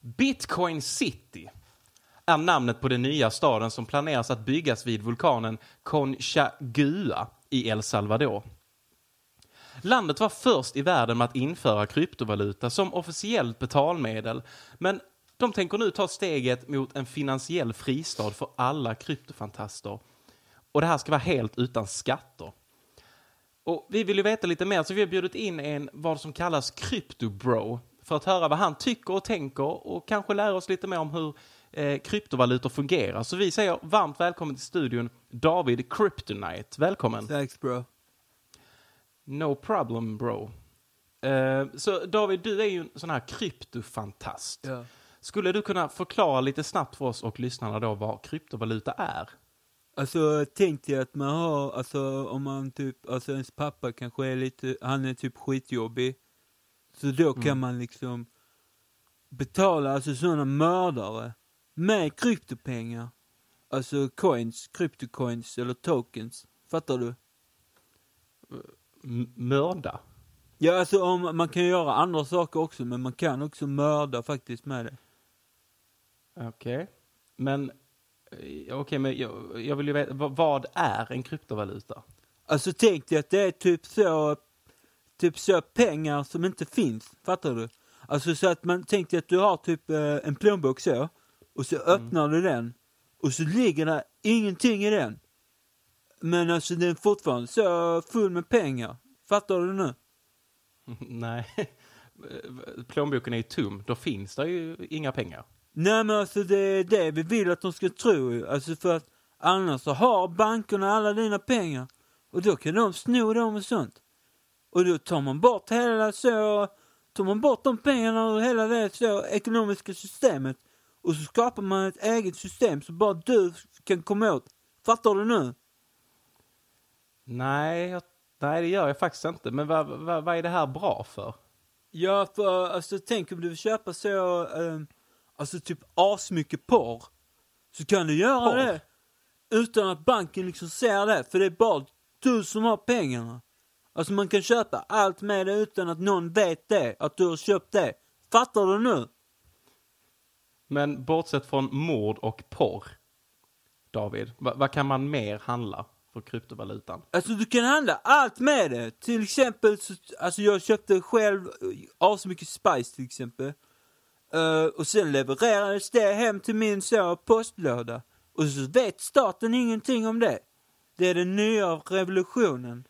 Bitcoin City är namnet på den nya staden som planeras att byggas vid vulkanen Conchagua i El Salvador. Landet var först i världen med att införa kryptovaluta som officiellt betalmedel, men de tänker nu ta steget mot en finansiell fristad för alla kryptofantaster. Och det här ska vara helt utan skatter. Och vi vill ju veta lite mer, så vi har bjudit in en vad som kallas kryptobro för att höra vad han tycker och tänker och kanske lära oss lite mer om hur eh, kryptovalutor fungerar. Så vi säger varmt välkommen till studion David Kryptonite. Välkommen! Thanks bro. No problem bro. Eh, så David, du är ju en sån här kryptofantast. Ja. Skulle du kunna förklara lite snabbt för oss och lyssnarna då vad kryptovaluta är? Alltså tänk dig att man har, alltså om man typ, alltså ens pappa kanske är lite, han är typ skitjobbig. Så då kan Mm. man liksom betala alltså sådana mördare med kryptopengar. Alltså coins, kryptocoins eller tokens. Fattar du? M- mörda? Ja alltså om, man kan göra andra saker också men man kan också mörda faktiskt med det. Okej. Men, eh, okej, men jag, jag vill ju veta, vad, vad är en kryptovaluta? Alltså tänk dig att det är typ så, typ så pengar som inte finns, fattar du? Alltså så att man tänk dig att du har typ eh, en plånbok så, och så öppnar du den, och så ligger det ingenting i den. Men alltså den är fortfarande så full med pengar. Fattar du nu? Nej. Plånboken är ju tom, då finns det ju inga pengar. Nej men alltså det är det vi vill att de ska tro. Alltså för att annars så har bankerna alla dina pengar. Och då kan de sno dem och sånt. Och då tar man bort hela så, tar man bort de pengarna och hela det så ekonomiska systemet. Och så skapar man ett eget system som bara du kan komma åt. Fattar du nu? Nej, jag, nej det gör jag faktiskt inte. Men vad, vad, vad är det här bra för? Ja, för alltså tänk om du vill köpa så, eh, alltså typ asmycket porr. Så kan du göra Porr? det utan att banken liksom ser det, för det är bara du som har pengarna. Alltså man kan köpa allt med det utan att någon vet det, att du har köpt det. Fattar du nu? Men bortsett från mord och porr, David, vad, kan man mer handla för kryptovalutan? Alltså du kan handla allt med det. Till exempel, så, alltså jag köpte själv eh, asmycket spice till exempel. Eh, och sen levererades det hem till min så postlåda. Och så vet staten ingenting om det. Det är den nya revolutionen.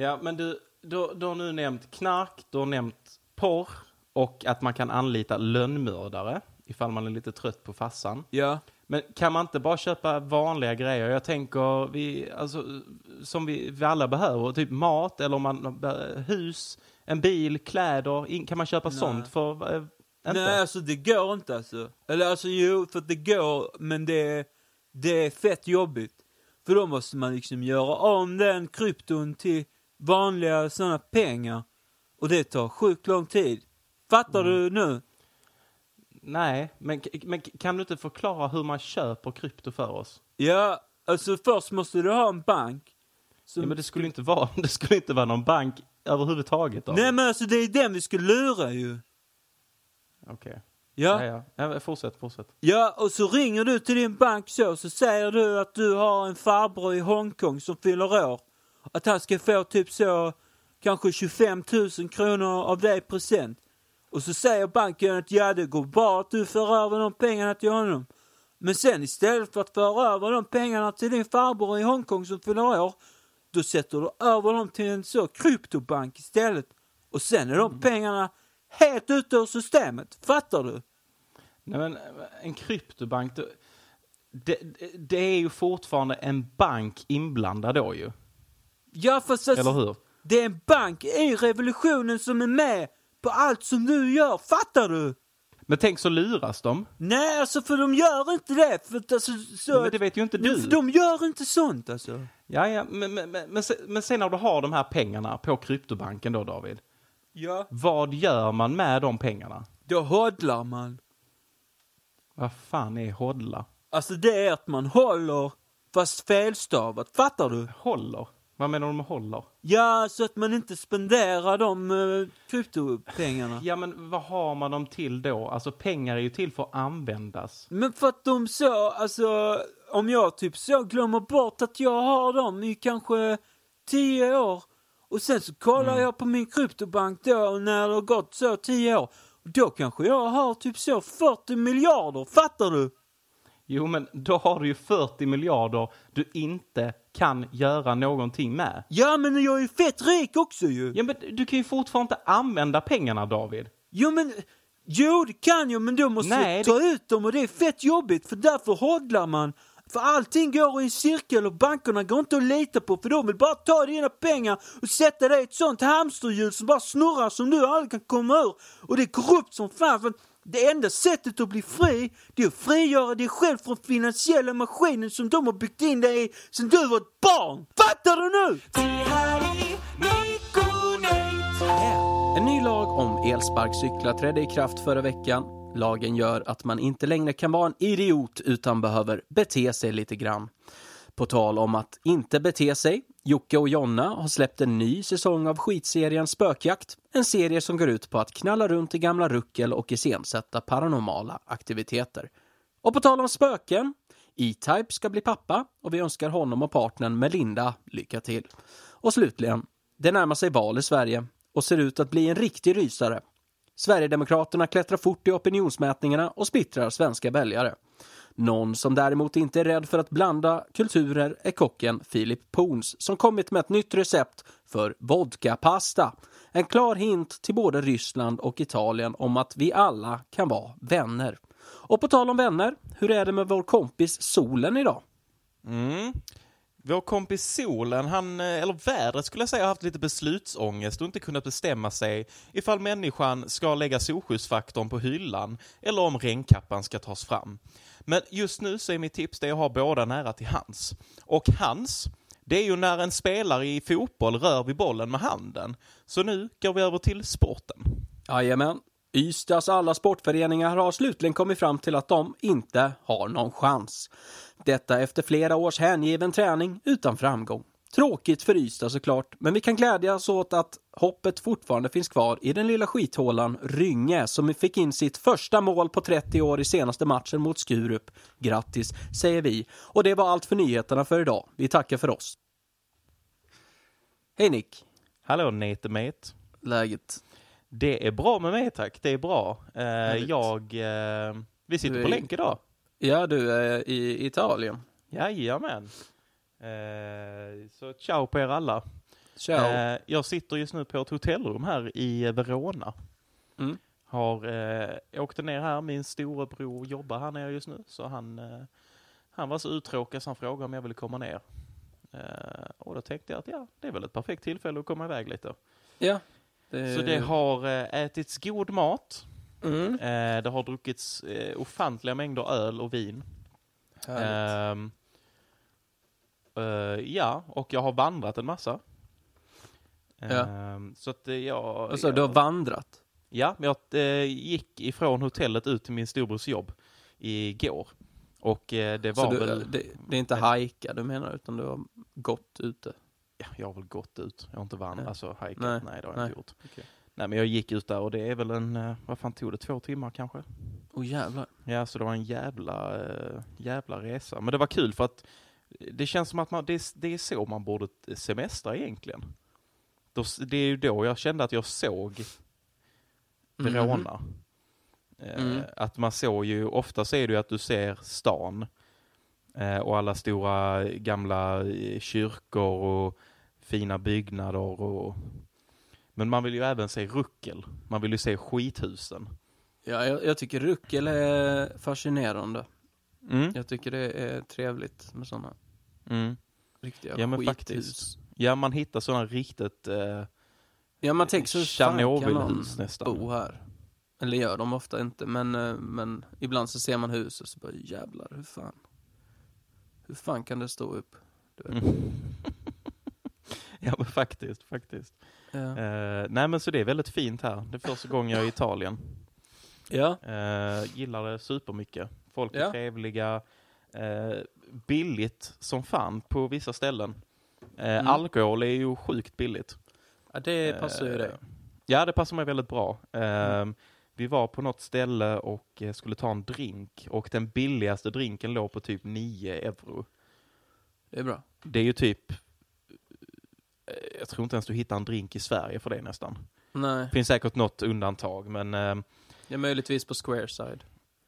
Ja, men du, du, du har nu nämnt knark, du har nämnt porr och att man kan anlita lönnmördare ifall man är lite trött på fassan. Ja. Men kan man inte bara köpa vanliga grejer? Jag tänker, vi, alltså, som vi, vi alla behöver, typ mat eller om man, hus, en bil, kläder. In, kan man köpa Nej. sånt för... Eh, inte? Nej, alltså det går inte alltså. Eller alltså jo, för att det går, men det, det är fett jobbigt. För då måste man liksom göra om den krypton till vanliga sådana pengar. Och det tar sjukt lång tid. Fattar du nu? Nej, men, men kan du inte förklara hur man köper krypto för oss? Ja, alltså först måste du ha en bank. Som... Ja, men det skulle inte vara, det skulle inte vara någon bank överhuvudtaget. Då. Nej men alltså det är den vi ska lura ju. Okej. Ja. Ja, ja. ja. Fortsätt, fortsätt. Ja, och så ringer du till din bank så, så säger du att du har en farbror i Hongkong som fyller år. Att han ska få typ så, kanske 25 000 kronor av dig present. Och så säger banken att ja, det går bra att du för över de pengarna till honom. Men sen istället för att föra över de pengarna till din farbror i Hongkong som fyller år, då sätter du över dem till en så kryptobank istället. Och sen är de pengarna helt ute ur systemet. Fattar du? Nej, men en kryptobank, det, det, det är ju fortfarande en bank inblandad då ju. Ja, fast Eller hur? Det är en bank i revolutionen som är med på allt som du gör, fattar du? Men tänk så luras de. Nej, alltså för de gör inte det. För att, alltså, så, Men det vet ju inte du. de gör inte sånt alltså. Ja, ja, men, men, men, men sen när du har de här pengarna på kryptobanken då, David. Ja. Vad gör man med de pengarna? Då hodlar man. Vad fan är hodla? Alltså det är att man håller, fast felstavat, fattar du? Håller? Vad menar du med håller? Ja, så att man inte spenderar de uh, kryptopengarna. Ja, men vad har man dem till då? Alltså pengar är ju till för att användas. Men för att de så, alltså, om jag typ så glömmer bort att jag har dem i kanske tio år och sen så kollar Mm. jag på min kryptobank då när det har gått så tio år. Då kanske jag har typ så 40 miljarder, fattar du? Jo, men då har du ju 40 miljarder du inte kan göra någonting med. Ja, men jag är ju fett rik också ju. Ja, men du kan ju fortfarande inte använda pengarna, David. Jo, men, jo det kan jag, men då måste Nej, jag ta ut dem och det är fett jobbigt för därför hodlar man. För allting går i en cirkel och bankerna går inte att lita på för de vill bara ta dina pengar och sätta dig i ett sånt hamsterhjul som bara snurrar som du aldrig kan komma ur. Och det är korrupt som fan för det enda sättet att bli fri, det är att frigöra dig själv från finansiella maskinen som de har byggt in dig i sen du var ett barn. Fattar du nu? En ny lag om elsparkcyklar trädde i kraft förra veckan. Lagen gör att man inte längre kan vara en idiot utan behöver bete sig lite grann. På tal om att inte bete sig, Jocke och Jonna har släppt en ny säsong av skitserien Spökjakt. En serie som går ut på att knalla runt i gamla ruckel och iscensätta paranormala aktiviteter. Och på tal om spöken, E-Type ska bli pappa och vi önskar honom och partnern Melinda lycka till. Och slutligen, det närmar sig val i Sverige och ser ut att bli en riktig rysare. Sverigedemokraterna klättrar fort i opinionsmätningarna och splittrar svenska väljare. Någon som däremot inte är rädd för att blanda kulturer är kocken Philip Poons som kommit med ett nytt recept för vodkapasta. En klar hint till både Ryssland och Italien om att vi alla kan vara vänner. Och på tal om vänner, hur är det med vår kompis Solen idag? Mm. Vår kompis Solen, han, eh, eller vädret skulle jag säga, har haft lite beslutsångest och inte kunnat bestämma sig ifall människan ska lägga solskyddsfaktorn på hyllan eller om regnkappan ska tas fram. Men just nu så är mitt tips det att ha båda nära till hands. Och hands, det är ju när en spelare i fotboll rör vid bollen med handen. Så nu går vi över till sporten. Jajamän. Ystads alla sportföreningar har slutligen kommit fram till att de inte har någon chans. Detta efter flera års hängiven träning utan framgång. Tråkigt för Ystad såklart, men vi kan glädjas åt att hoppet fortfarande finns kvar i den lilla skithålan Rynge som fick in sitt första mål på 30 år i senaste matchen mot Skurup. Grattis, säger vi. Och det var allt för nyheterna för idag. Vi tackar för oss. Hej Nick, Hallå Netemate. läget? Det är bra med mig tack, det är bra. Härligt. jag, eh, vi sitter Du på är- länk idag. Ja, du är i Italien. Jajamän. Eh, så ciao på er alla. Ciao. Eh, jag sitter just nu på ett hotellrum här i Verona. Mm. Har eh, åkte ner här, min storebror jobbar här nere just nu. Så han, eh, han var så uttråkad så han frågade om jag ville komma ner. Eh, och då tänkte jag att ja, det är väl ett perfekt tillfälle att komma iväg lite. Ja. Så det har eh, ätits god mat. Mm. Eh, det har druckits eh, ofantliga mängder öl och vin. Härligt. Ehm, eh, ja, och jag har vandrat en massa. Ja. Ehm, så att eh, jag... Alltså, jag, du har vandrat? Ja, jag eh, gick ifrån hotellet ut till min storbrors jobb igår. Och eh, det var du, väl... det, det är inte hajka du menar, utan du har gått ute? Ja, jag har väl gått ut. Jag har inte vandrat, alltså hajkat. Nej, Nej, det har jag nej. inte gjort. Okej. Nej, men jag gick ut där och det är väl en, eh, vad fan tog det, två timmar kanske? Åh jävlar. Ja, så det var en jävla, eh, jävla resa. Men det var kul för att det känns som att man, det, är, det är så man borde semestra egentligen. Då, det är ju då jag kände att jag såg Verona. Eh, Mm. Att man såg ju, ofta ser du att du ser stan och alla stora gamla kyrkor och fina byggnader och men man vill ju även se ruckel. Man vill ju se skithusen. Ja, jag, jag tycker ruckel är fascinerande. Mm. Jag tycker det är trevligt med sådana Mm. riktiga Ja, men skithus. faktiskt. Ja, man hittar sådana riktigt eh, Ja, man tänker så fan kan någon nästan. bo här? Eller gör de ofta inte, men, eh, men ibland så ser man hus och så bara jävlar, hur fan? Hur fan kan det stå upp? Du. Mm. ja, men faktiskt, faktiskt. Ja. Eh, nej, men så det är väldigt fint här. Det är första gången jag är i Italien. ja. Eh, gillar det supermycket. Folk är Ja. trevliga. Eh, billigt som fan på vissa ställen. Mm. Alkohol är ju sjukt billigt. ja, det passar ju dig. Ja, det passar mig väldigt bra. Mm. Vi var på något ställe och skulle ta en drink och den billigaste drinken låg på typ 9 euro. Det är bra. Det är ju typ... eh, Jag tror inte ens du hittar en drink i Sverige för det nästan. Nej, Det finns säkert något undantag, men eh, ja, möjligtvis på Squareside.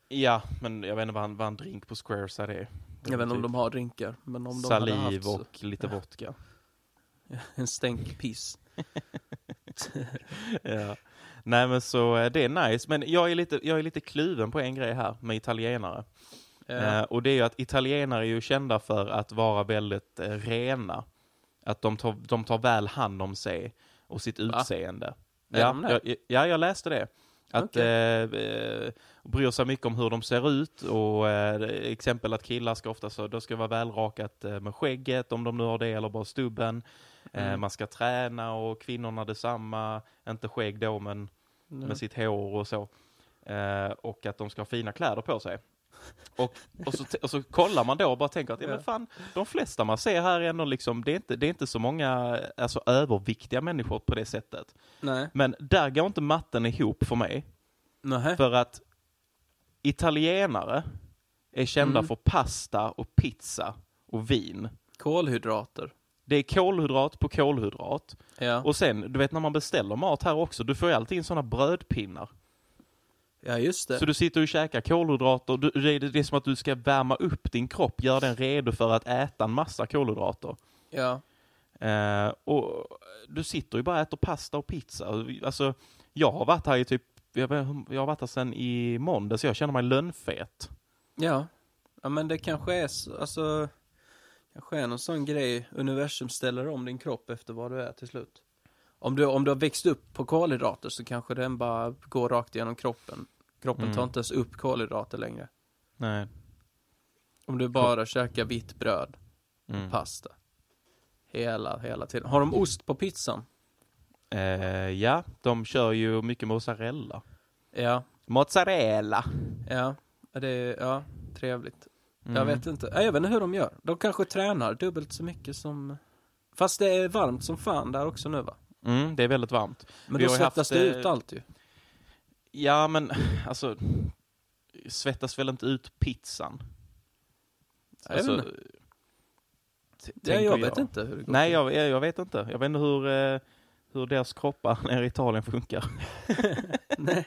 ja, men jag vet inte vad en, vad en drink på Squareside är. Jag vet inte om de har drinkar, men om de hade Saliv haft så- och lite vodka. en stänk piss. ja. Nej men så eh, det är nice, men jag är, lite, jag är lite kluven på en grej här med italienare. Ja. Eh, och det är ju att italienare är ju kända för att vara väldigt eh, rena. Att de tar, de tar väl hand om sig och sitt utseende. Ja, det? jag, ja, jag läste det. Att Okej. eh, eh, bryr sig mycket om hur de ser ut och eh, exempel att killar ska ofta så, då ska vara välrakat eh, med skägget om de nu har det eller bara stubben. Eh, Mm. man ska träna och kvinnorna detsamma, inte skägg då men Ja. med sitt hår och så. Eh, och att de ska ha fina kläder på sig. Och, och, så, och så kollar man då och bara tänker att ja, men fan, de flesta man ser här är ändå liksom, det är inte, det är inte så många alltså, överviktiga människor på det sättet. Nej. Men där går inte matten ihop för mig. Nej. För att italienare är kända Mm. för pasta och pizza och vin. Kolhydrater. Det är kolhydrat på kolhydrat. Ja. Och sen, du vet när man beställer mat här också, du får ju alltid in sådana brödpinnar. Ja, just det. Så du sitter och käkar kolhydrater, du, det, är, det är som att du ska värma upp din kropp, göra den redo för att äta en massa kolhydrater. Ja. Eh, och du sitter ju bara och äter pasta och pizza. Alltså, jag har varit här i typ, jag, har varit här sedan i måndags, jag känner mig lönnfet. Ja. Ja, men det kanske är så, alltså, kanske är någon sån grej, universum ställer om din kropp efter vad du är till slut. Om du, om du har växt upp på kolhydrater så kanske den bara går rakt igenom kroppen. Kroppen Mm. tar inte ens upp kolhydrater längre. Nej. Om du bara käkar vitt bröd, Mm. pasta. Hela, hela tiden. Har de ost på pizzan? Eh, ja, de kör ju mycket mozzarella. Ja. Mozzarella! Ja. Det är, ja, trevligt. Mm. Jag vet inte. Jag vet inte hur de gör. De kanske tränar dubbelt så mycket som... Fast det är varmt som fan där också nu va? Mm, det är väldigt varmt. Men Vi då svettas haft, det eh, ut allt ju. Ja, men alltså, svettas väl inte ut pizzan? Jag vet Alltså, inte. t- Ja, jag vet inte hur det går Nej, jag, jag, vet inte. Jag vet inte hur, eh, hur deras kroppar nere i Italien funkar. Nej.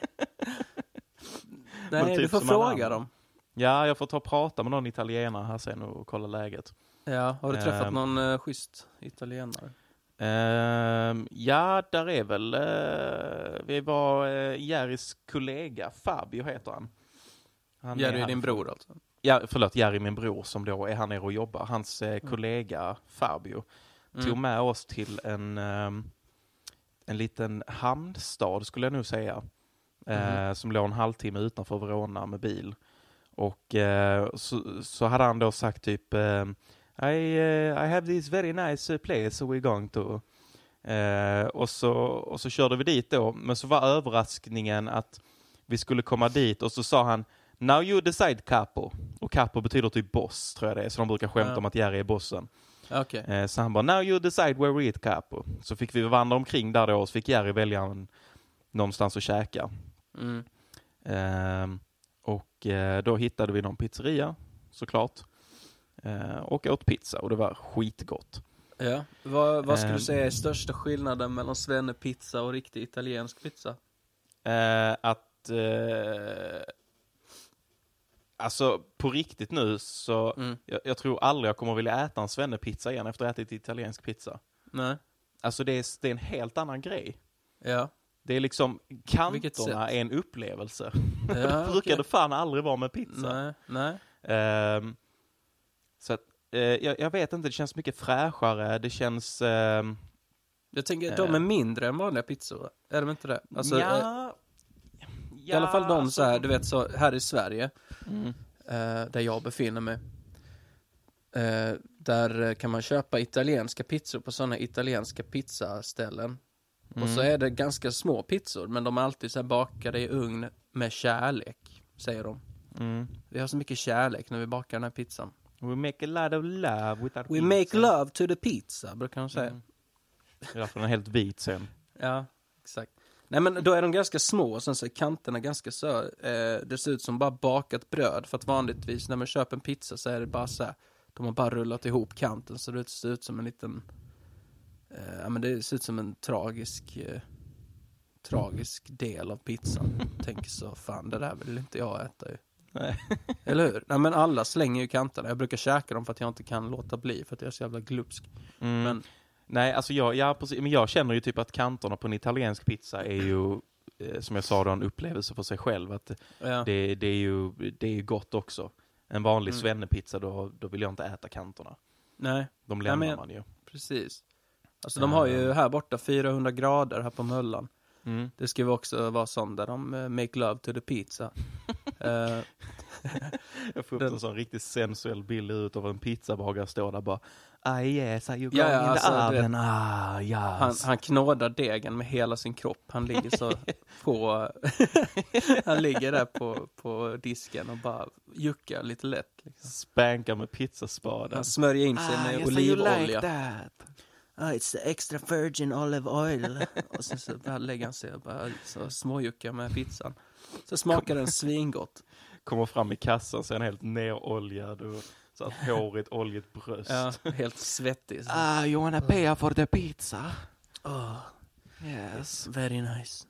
Nej, typ du får fråga dem. Ja, jag får ta och prata med någon italienare här sen och kolla läget. Ja, har du träffat Ehm. någon uh, schysst italienare? Ehm, ja, där är väl, eh, vi var uh, Jerrys kollega, Fabio heter han. han Jerry är han- din bror alltså? Ja, förlåt, Jerry min bror som då är här nere och jobbar. Hans eh, kollega Fabio tog Mm. med oss till en, ehm, en liten hamnstad skulle jag nog säga. Mhm. Som låg en halvtimme utanför Verona med bil. Och så, så hade han då sagt typ ehm, I, eh, I have this very nice eh, place we're going to. Eh, och, så, och så körde vi dit då, men så var överraskningen att vi skulle komma dit och så sa han Now you decide capo. Och capo betyder typ boss, tror jag det är. Så de brukar skämta Ja. om att Jerry är bossen. Eh, så han bara, now you decide where we eat capo. Så fick vi vandra omkring där då och så fick Jerry välja en, någonstans att käka. Mm. Ehm, och då hittade vi någon pizzeria, såklart. Eh, och åt pizza och det var skitgott. Ja. Vad, vad skulle du säga är största skillnaden mellan svennepizza och riktig italiensk pizza? Eh, att... Eh, alltså, på riktigt nu så... Mm. Jag, jag tror aldrig jag kommer vilja äta en svennepizza igen efter att ha ätit italiensk pizza. Nej. Alltså det är, det är en helt annan grej. Ja. Det är liksom, kanterna är en upplevelse. ja brukar okej. det fan aldrig vara med pizza. Nej. Nej. Ehm, så att, eh, jag, jag vet inte, det känns mycket fräschare, det känns... ehm, Jag tänker, de är mindre än vanliga pizzor. Är de inte det? Alltså, eh, ja, I alla fall de så här, du vet så här i Sverige, Mm. eh, där jag befinner mig. Eh, där eh, kan man köpa italienska pizzor på sådana italienska pizzaställen. Och så är det ganska små pizzor, men de är alltid så här bakade i ugn med kärlek, säger de. Mm. Vi har så mycket kärlek när vi bakar den här pizzan. We make a lot of love with our We pizza. make love to the pizza, brukar de säga. Mm. Det är därför den är helt vit sen. Ja, exakt. Nej men då är de ganska små och sen så är kanterna ganska så, eh, det ser ut som bara bakat bröd. För att vanligtvis när man köper en pizza så är det bara så här, de har bara rullat ihop kanten så det ser ut som en liten, eh, ja men det ser ut som en tragisk, eh, tragisk del av pizzan. Tänker så, fan det där vill inte jag äta ju. Nej. Eller hur? Nej men alla slänger ju kanterna. Jag brukar käka dem för att jag inte kan låta bli för att jag är så jävla glupsk. Mm. Men Nej, alltså jag, ja, precis, men jag känner ju typ att kanterna på en italiensk pizza är ju, eh, som jag sa då, en upplevelse för sig själv. Att ja, det, det, är ju, det är ju gott också. En vanlig Mm. svennepizza, då, då vill jag inte äta kanterna. nej. De lämnar men- man ju. Precis. Alltså de har ju här borta 400 grader här på Möllan. Mm. Det ju också vara sån där de eh, make love to the pizza. Eh, Jag får upp Den- en sån riktigt sensuell bild ut av en pizzabagare står där bara Ah yes, are you Ja, going ja, in the alltså, oven? Ah yes. han, han knådar degen med hela sin kropp. Han ligger så på... han ligger där på, på disken och bara juckar lite lätt. Liksom. Spankar med pizzaspaden. Han smörjer in Ah, sig med olivolja. that. Ah, it's the extra virgin olive oil. och sen så bara lägger han sig och bara så småjuckar med pizzan. Så smakar den svingott. Kommer fram i kassan så är han helt neroljad och så här hårigt oljigt bröst. Ja, helt svettig. Så. Ah, you wanna pay for the pizza? Oh, Yes. very nice.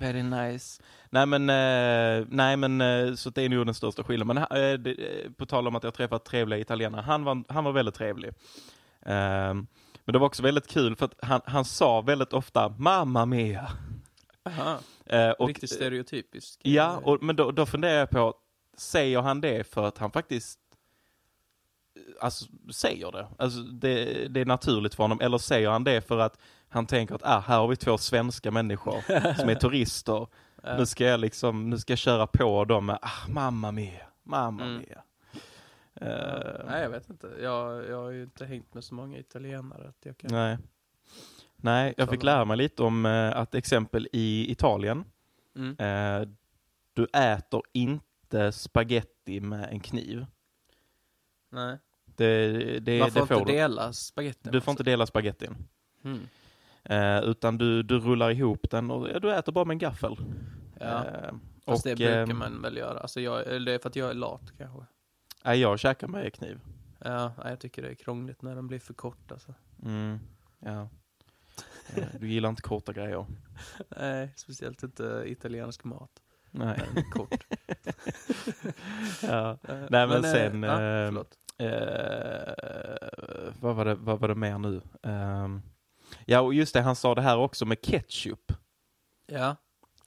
Very nice. Nej men, eh, nej men eh, så det är nog den största skillnaden. Men eh, det, eh, på tal om att jag träffat trevliga italienare, han var, han var väldigt trevlig. Ehm, men det var också väldigt kul för att han, han sa väldigt ofta Mamma mia. Eh, och, riktigt stereotypisk. Ja, och, men då, då funderar jag på, säger han det för att han faktiskt eh, alltså, säger det? Alltså, det? Det är naturligt för honom, eller säger han det för att han tänker att ah, här har vi två svenska människor som är turister. Nu ska jag liksom, nu ska jag köra på dem med ah, mamma mia, mamma Mm. mia. Eh, Nej, jag vet inte. Jag, jag har ju inte hängt med så många italienare. Att jag kan... nej. Nej, jag fick lära mig lite om eh, att exempel i Italien, Mm. Eh, du äter inte spaghetti med en kniv. Nej. Det, det, Man får det får inte du. dela spagettin. Du får inte dela spagettin. Mm. Utan du, du rullar ihop den och du äter bara med en gaffel. Ja, fast det brukar man väl göra. Alltså jag, eller det är för att jag är lat kanske. Nej, jag käkar med kniv. Ja, jag tycker det är krångligt när de blir för korta. Alltså. Mm, ja. Eh, du gillar inte korta grejer. Nej, speciellt inte italiensk mat. Nej. Den är kort. ja. Eh, Nej men, eh, sen, eh, förlåt. eh, vad, var det, vad var det mer nu? Ehm, ja och just det, han sa det här också med ketchup. Ja,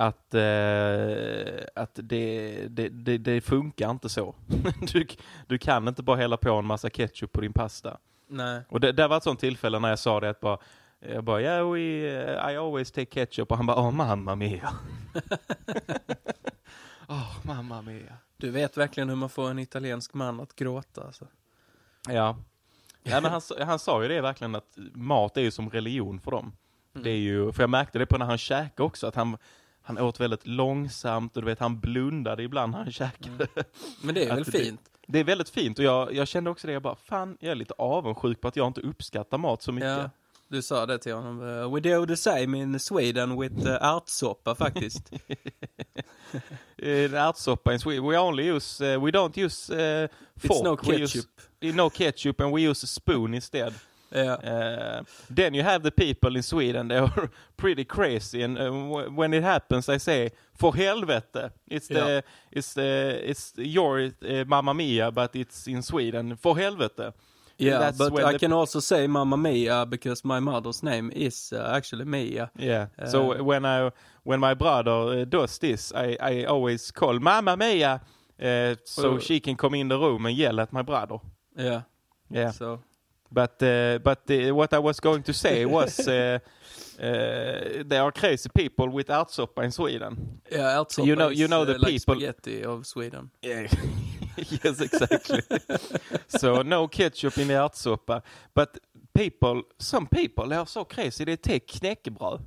Att, eh, att det, det, det, det funkar inte så. du, du kan inte bara hälla på en massa ketchup på din pasta. nej. Och det, det var ett sånt tillfälle när jag sa det att bara, jag bara, yeah, we, I always take ketchup. Och han bara, oh mamma mia. oh mamma mia. Du vet verkligen hur man får en italiensk man att gråta. Alltså. Ja. ja men han, han sa ju det verkligen att mat är ju som religion för dem. Mm. Det är ju, för jag märkte det på när han käkade också, att han, han åt väldigt långsamt och du vet, han blundade ibland när han käkade. Men det är väl det- fint? Det är väldigt fint och jag, jag kände också det, jag bara, fan, jag är lite avundsjuk på att jag inte uppskattar mat så mycket. Ja. Du sa det till honom. eh, We do the same in Sweden with uh, ärtsoppa faktiskt. Uh, ärtsoppa in Sweden, we only use, uh, we don't use uh, fork. It's no We use, ketchup. no ketchup and we use a spoon instead. Ja. Uh, then you have the people in Sweden, they are pretty crazy and uh, when it happens I say, för helvete, it's the, Ja. it's the, it's your uh, mamma mia but it's in Sweden, för helvete. Yeah, but I can also say Mamma Mia because my mother's name is uh, actually Mia. Yeah. Uh, so when I when my brother uh, does this, I, I always call Mamma Mia, so Oh. she can come in the room and yell at my brother. Ja. Yeah. So, But uh, but uh, what I was going to say was uh, uh, there are crazy people with ärtsoppa in Sweden. yeah, ärtsoppa You know- you know the uh, like people- spaghetti of Sweden. Yeah. yes, exactly. so no ketchup in the ärtsoppa. But people, some people they are so crazy. They take knäckebröd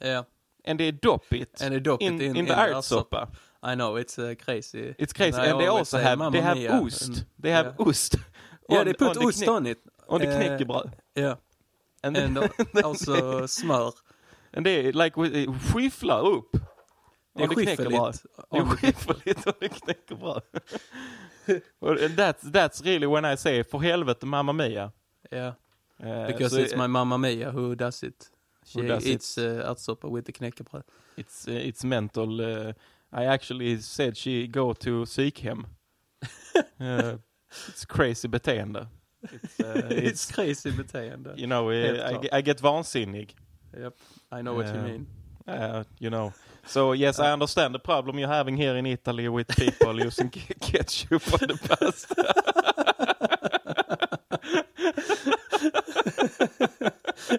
Yeah, and they dop it and they dop in, it in, in the ärtsoppa. I know, it's uh, crazy. It's crazy. And And they also have "Mamma they have mia," ost. They have yeah. ost. Yeah, on- they put the ost knä- on it. On the Uh, knäckebröd. Yeah, And, and uh, also smör. and they like with- eh, skyfflar upp. Det knäckebröd. skiffeligt. Det är skitfulligt om det knäckebröd. Och that's, that's really when I say, för helvete Mamma Mia. Yeah, Eh, because så- it's my mamma Mia who does it. She Who does it? eats uh, ärtsoppa with the knäckebröd. It's, uh, it's mental. Uh, I actually said she go to psykhem. uh, it's crazy beteende. It's, uh, It's crazy beteende. you know, I, klart. I get vansinnig. Yep, I know what you Uh, mean. Uh, you know. So yes, I understand the problem you're having here in Italy with people using ke- ketchup on the pasta.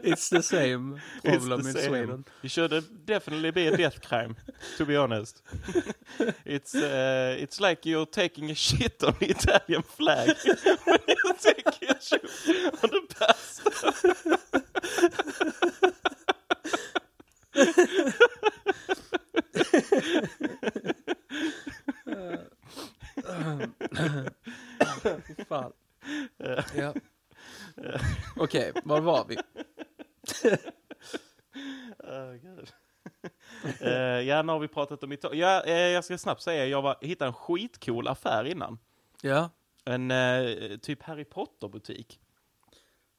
It's the same It's problem the in same. Sweden. It should definitely be a death crime, to be honest. it's uh, it's like you're taking a shit on the Italian flag when you take ketchup on the pasta. Fy fan. Ja. Okej, var var vi? Oh, God. Eh, ja, nu har vi pratat om Italien. Ja, eh, jag ska snabbt säga, jag var, hittade en skitcool affär innan. Ja. En eh, typ Harry Potter-butik.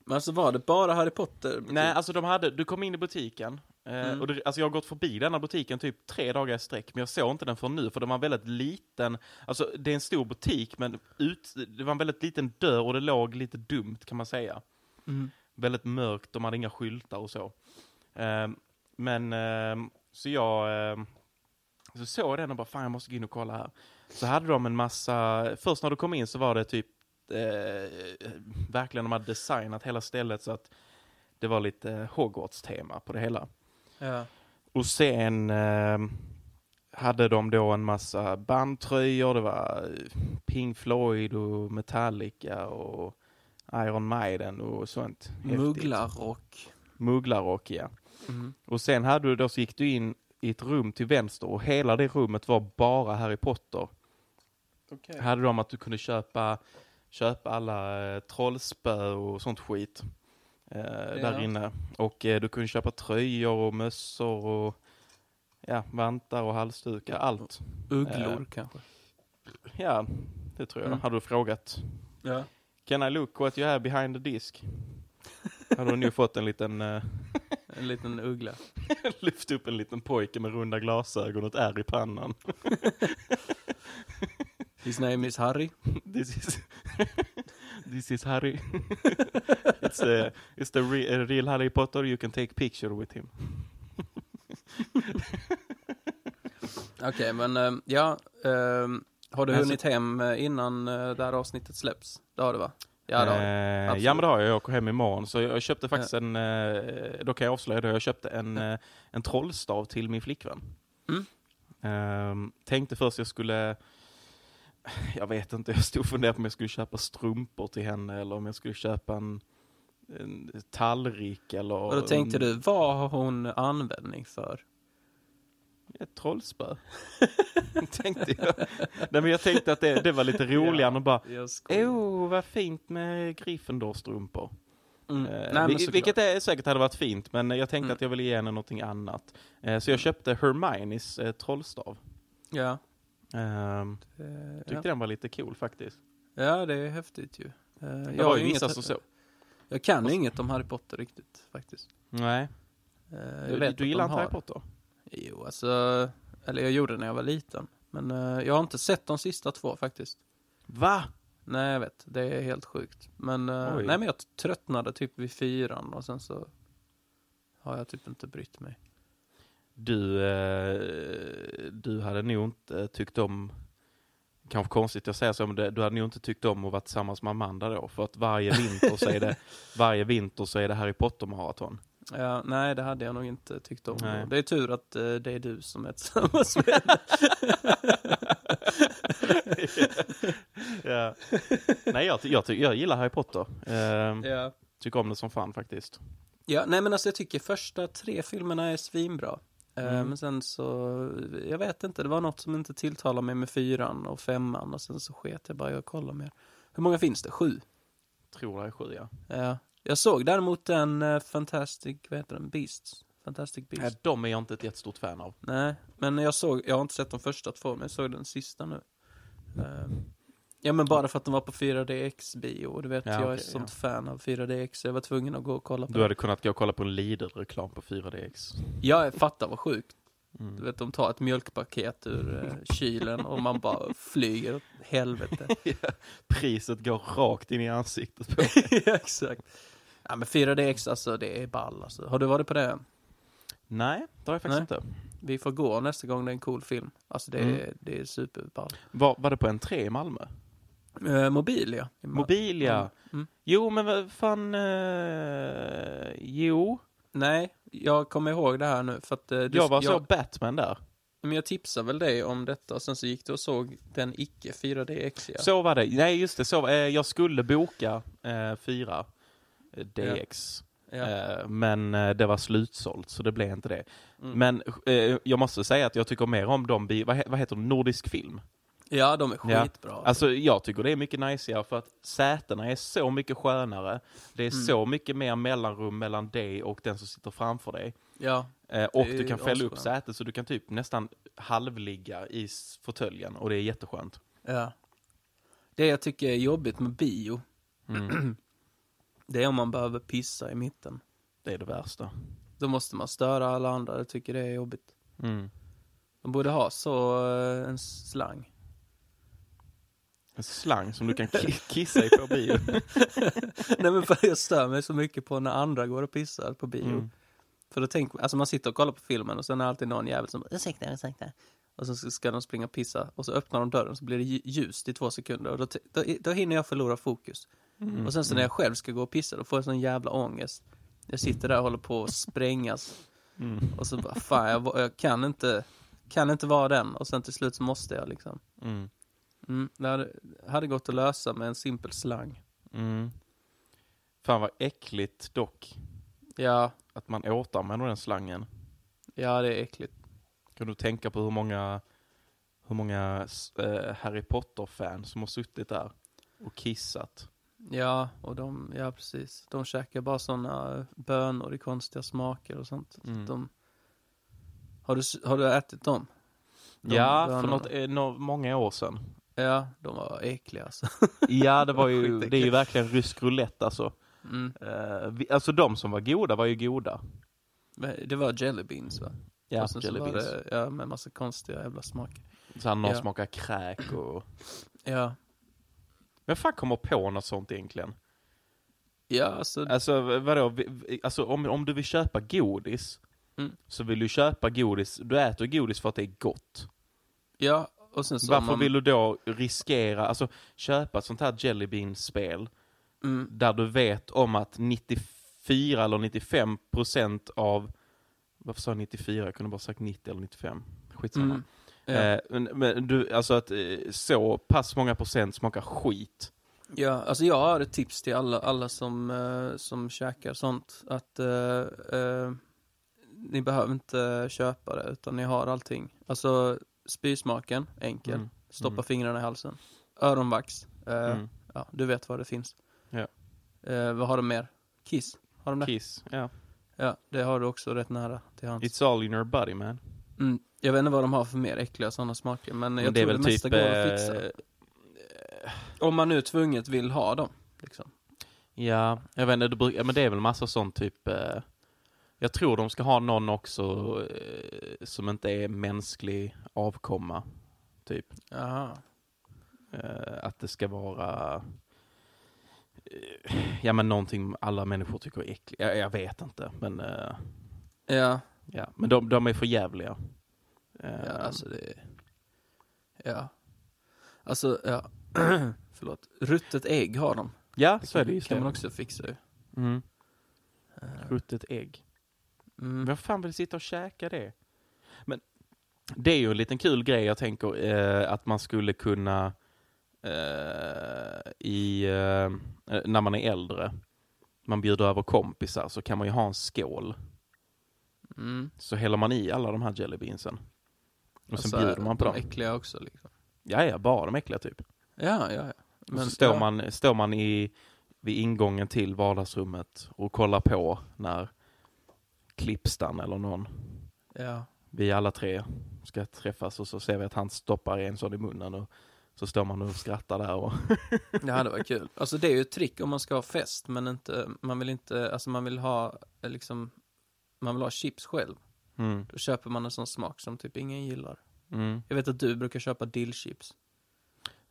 Men alltså var det bara Harry Potter? Nej, alltså de hade, du kom in i butiken. Eh, Mm. och det, alltså jag har gått förbi denna butiken typ tre dagar i sträck, men jag såg inte den för nu, för den var väldigt liten. Alltså det är en stor butik, men ut, det var en väldigt liten dörr och det låg lite dumt kan man säga. Mm. Väldigt mörkt, de hade inga skyltar och så. Eh, men, eh, så jag eh, så såg den och bara, fan jag måste gå in och kolla här. Så hade de en massa, först när du kom in så var det typ, eh, verkligen de hade designat hela stället så att det var lite Hogwarts-tema på det hela. Ja. Och sen eh, hade de då en massa bandtröjor, det var Pink Floyd och Metallica och Iron Maiden och sånt. Mugglarrock. Mugglarrock, ja. Mm. Och sen hade du då så gick du in i ett rum till vänster och hela det rummet var bara Harry Potter. Okay. Hade de att du kunde köpa, köpa alla eh, trollspö och sånt skit eh, där inne. Och eh, du kunde köpa tröjor och mössor och ja, vantar och halsdukar, allt. Ugglor Eh. kanske? Ja, det tror jag. Mm. Hade du frågat. Ja. Can I look what you have behind the disk? hade du nu fått en liten, eh, En liten uggla. lyft upp en liten pojke med runda glasögon och ett ärr i pannan. His name is Harry. This is this is Harry. it's the it's the re, uh, real Harry Potter. You can take picture with him. Okej, men ehm, ja. ehm, har du Alltså- hunnit hem eh, innan eh, det här avsnittet släpps? Det har du va? Ja, det har du. eh, absolut. ja men det har jag. Jag åker hem imorgon. Så jag köpte faktiskt en, eh, då kan jag avslöja det, jag köpte en, eh, en trollstav till min flickvän. Mm. Ehm, tänkte först jag skulle, jag vet inte, jag stod och funderade på om jag skulle köpa strumpor till henne eller om jag skulle köpa en, en tallrik eller... Och då tänkte du, vad har hon användning för? Ett trollspö. tänkte jag. Nej, men jag tänkte att det, det var lite roligare än att bara, åh vad fint med Gryffindor-strumpor. Mm. Eh, Nej, vil- vilket är, säkert hade varit fint, men jag tänkte Mm. att jag ville ge henne någonting annat. Eh, så jag köpte Hermiones eh, trollstav. Ja. Ehm, eh, tyckte ja. den var lite cool faktiskt. ja, det är häftigt ju. Det jag var har ju vissa som så. Jag kan inget om Harry Potter riktigt, faktiskt. Nej, du, jag vet du gillar inte Harry har. Potter? Jo, alltså, eller jag gjorde det när jag var liten. Men eh, jag har inte sett de sista två faktiskt. Va? Nej, jag vet. Det är helt sjukt. Men, Oj. nej, men jag tröttnade typ vid fyran och sen så har jag typ inte brytt mig. Du, eh, du hade nog inte tyckt om kanske konstigt jag säger så, men du hade nog inte tyckt om att vara tillsammans med Amanda då, för att varje vinter så är det, varje vinter så är det Harry Potter-maraton. Ja, nej, det hade jag nog inte tyckt om. Nej. Det är tur att eh, det är du som är tillsammans med ja. Nej, jag, jag, jag gillar Harry Potter. Eh, ja. Tycker om det som fan faktiskt. ja, nej men alltså jag tycker första tre filmerna är svinbra. Eh, Mm. Men sen så, jag vet inte, det var något som inte tilltalade mig med fyran och femman och sen så sket jag bara att kolla mer. Hur många finns det? Sju? Tror det är sju, ja. Ja. Jag såg däremot en uh, Fantastic, vad heter den? Beasts? Fantastic Beasts. Nej, de är jag inte ett jättestort fan av. Nej, men jag såg, jag har inte sett de första två, men jag såg den sista nu. Eh, ja men bara för att de var på 4DX-bio, och du vet Ja, jag är okej, ett sånt ja. fan av 4DX, så jag var tvungen att gå och kolla på Du den. hade kunnat gå och kolla på en Lidl-reklam på 4DX. Jag fattar vad sjukt. Mm. Du vet, de tar ett mjölkpaket ur eh, kylen och man bara flyger åt helvete. Priset går rakt in i ansiktet på ja, exakt. Ja men 4DX alltså, det är ball alltså. Har du varit på det? Nej, det har jag faktiskt inte. Vi får gå nästa gång det är en cool film. Alltså det, Mm. är, det är superball. Var, var det på en tre i Malmö? Eh, mobil ja. I Mal- Mobil, ja. Mm. Jo, men vad fan... Eh, jo, Nej, jag kommer ihåg det här nu för att eh, du, jag var så jag, Batman där. men jag tipsade väl dig om detta och sen så gick du och såg den icke 4DX ja. Så var det. Nej, just det. Så, var- eh, jag skulle boka eh, fyra eh, DX. ja. Eh, men det var slutsålt, så det blev inte det. Mm. Men jag måste säga att jag tycker mer om de, vad, vad heter de, nordisk film. Ja, de är Ja. skitbra. Alltså jag tycker det är mycket najsigare för att sätena är så mycket skönare. Det är Mm. så mycket mer mellanrum mellan dig och den som sitter framför dig. Ja, Eh, och du kan fälla upp sätet så du kan typ nästan halvligga i fåtöljen och det är jätteskönt. ja. Det jag tycker är jobbigt med bio, Mm. det är om man behöver pissa i mitten. Det är det värsta. Då måste man störa alla andra, jag tycker det är jobbigt. Mm. De borde ha så eh, en slang. En slang som du kan ki- kissa i på bio. Nej men för jag stör mig så mycket på när andra går och pissar på bio. Mm. För då tänker alltså man sitter och kollar på filmen och sen är det alltid någon jävel som ursäkta, ursäkta. Och så ska de springa och pissa och så öppnar de dörren så blir det lju- ljust i två sekunder och då, då, då hinner jag förlora fokus. Mm. Och sen så när jag själv ska gå och pissa då får jag sån jävla ångest. Jag sitter där och håller på att sprängas Mm. och så bara, fan jag, jag kan inte, kan inte vara den och sen till slut så måste jag liksom. Mm. Mm, det hade, hade gått att lösa med en simpel slang. Mm. Fan vad äckligt dock. Ja, Att man återanvänder den slangen. ja det är äckligt. Kan du tänka på hur många, hur många eh, Harry Potter-fans som har suttit där och kissat? Ja, och de, ja precis. De käkar bara sådana bönor i konstiga smaker och sånt. Så Mm. De, har, du, har du ätit dem? De ja, för bönorna. något, eh, nå- många år sedan. Ja, de var äckliga alltså. Ja, det var ju, det är ju verkligen rysk roulette alltså. Mm. Eh, vi, alltså de som var goda var ju goda. Det var jelly beans va? Ja, och sen så jelly var beans. det, ja, med massa konstiga jävla smaker. Så här, någon Ja. smakar kräk och... Ja, Vem fan kommer på något sånt egentligen? ja alltså, Alltså vadå, alltså, om, om du vill köpa godis Mm. så vill du köpa godis, du äter godis för att det är gott. ja, så Varför man, vill du då riskera, alltså köpa ett sånt här Jelly Bean-spel mm, där du vet om att 94 eller 95 procent av, varför sa jag 94? Jag kunde bara sagt 90 eller 95. Skitsamma. mm, ja, Eh, men, men du, alltså att eh, så pass många procent smakar skit. ja, alltså jag har ett tips till alla, alla som, uh, som käkar sånt. Att eh, eh, ni behöver inte köpa det, utan ni har allting. Alltså spysmaken, enkel. Mm. Stoppa Mm. fingrarna i halsen. Öronvax. eh, Mm. Ja, du vet vad det finns. Ja. Eh, vad har de mer? Kiss. Har de det? Kiss, ja. Ja, det har du också rätt nära till hands. It's all in your body man. Mm. Jag vet inte vad de har för mer äckliga sådana smaker, men jag Men det är tror väl det mesta typ... går att fixa. eh, Om man nu tvunget vill ha dem. Liksom. Ja, jag vet inte, det, men det är väl massa sånt typ... Eh, jag tror de ska ha någon också eh, som inte är mänsklig avkomma. Typ. Jaha. Eh, att det ska vara... Eh, ja men någonting alla människor tycker är äckligt. Jag, jag vet inte, men... Eh, Ja, ja. Men de, de är för jävliga. Eh, ja alltså det... Ja. Alltså, ja. Förlåt. Ruttet ägg har de. Ja, Det så är kan, det kan man också fixa ju. Mm. Ruttet ägg. Mm. Vem fan vill sitta och käka det? Men det är ju en liten kul grej jag tänker eh, att man skulle kunna eh, i, eh, när man är äldre, man bjuder över kompisar så kan man ju ha en skål. Mm. Så häller man i alla de här jellybeansen. Och sen bjuder man på de dem. äckliga också liksom. Ja, ja, bara de äckliga typ. Ja, ja, ja. och så står, ja. man, står man i, vid ingången till vardagsrummet och kollar på när Klippstan eller någon Ja. vi alla tre ska träffas och så ser vi att han stoppar en sån i munnen och så står man och skrattar där och Det hade varit kul. Alltså det är ju ett trick om man ska ha fest, men inte, man vill inte, alltså man vill ha eh, liksom, man vill ha chips själv. mm, Då köper man en sån smak som typ ingen gillar. mm. Jag vet att du brukar köpa dillchips.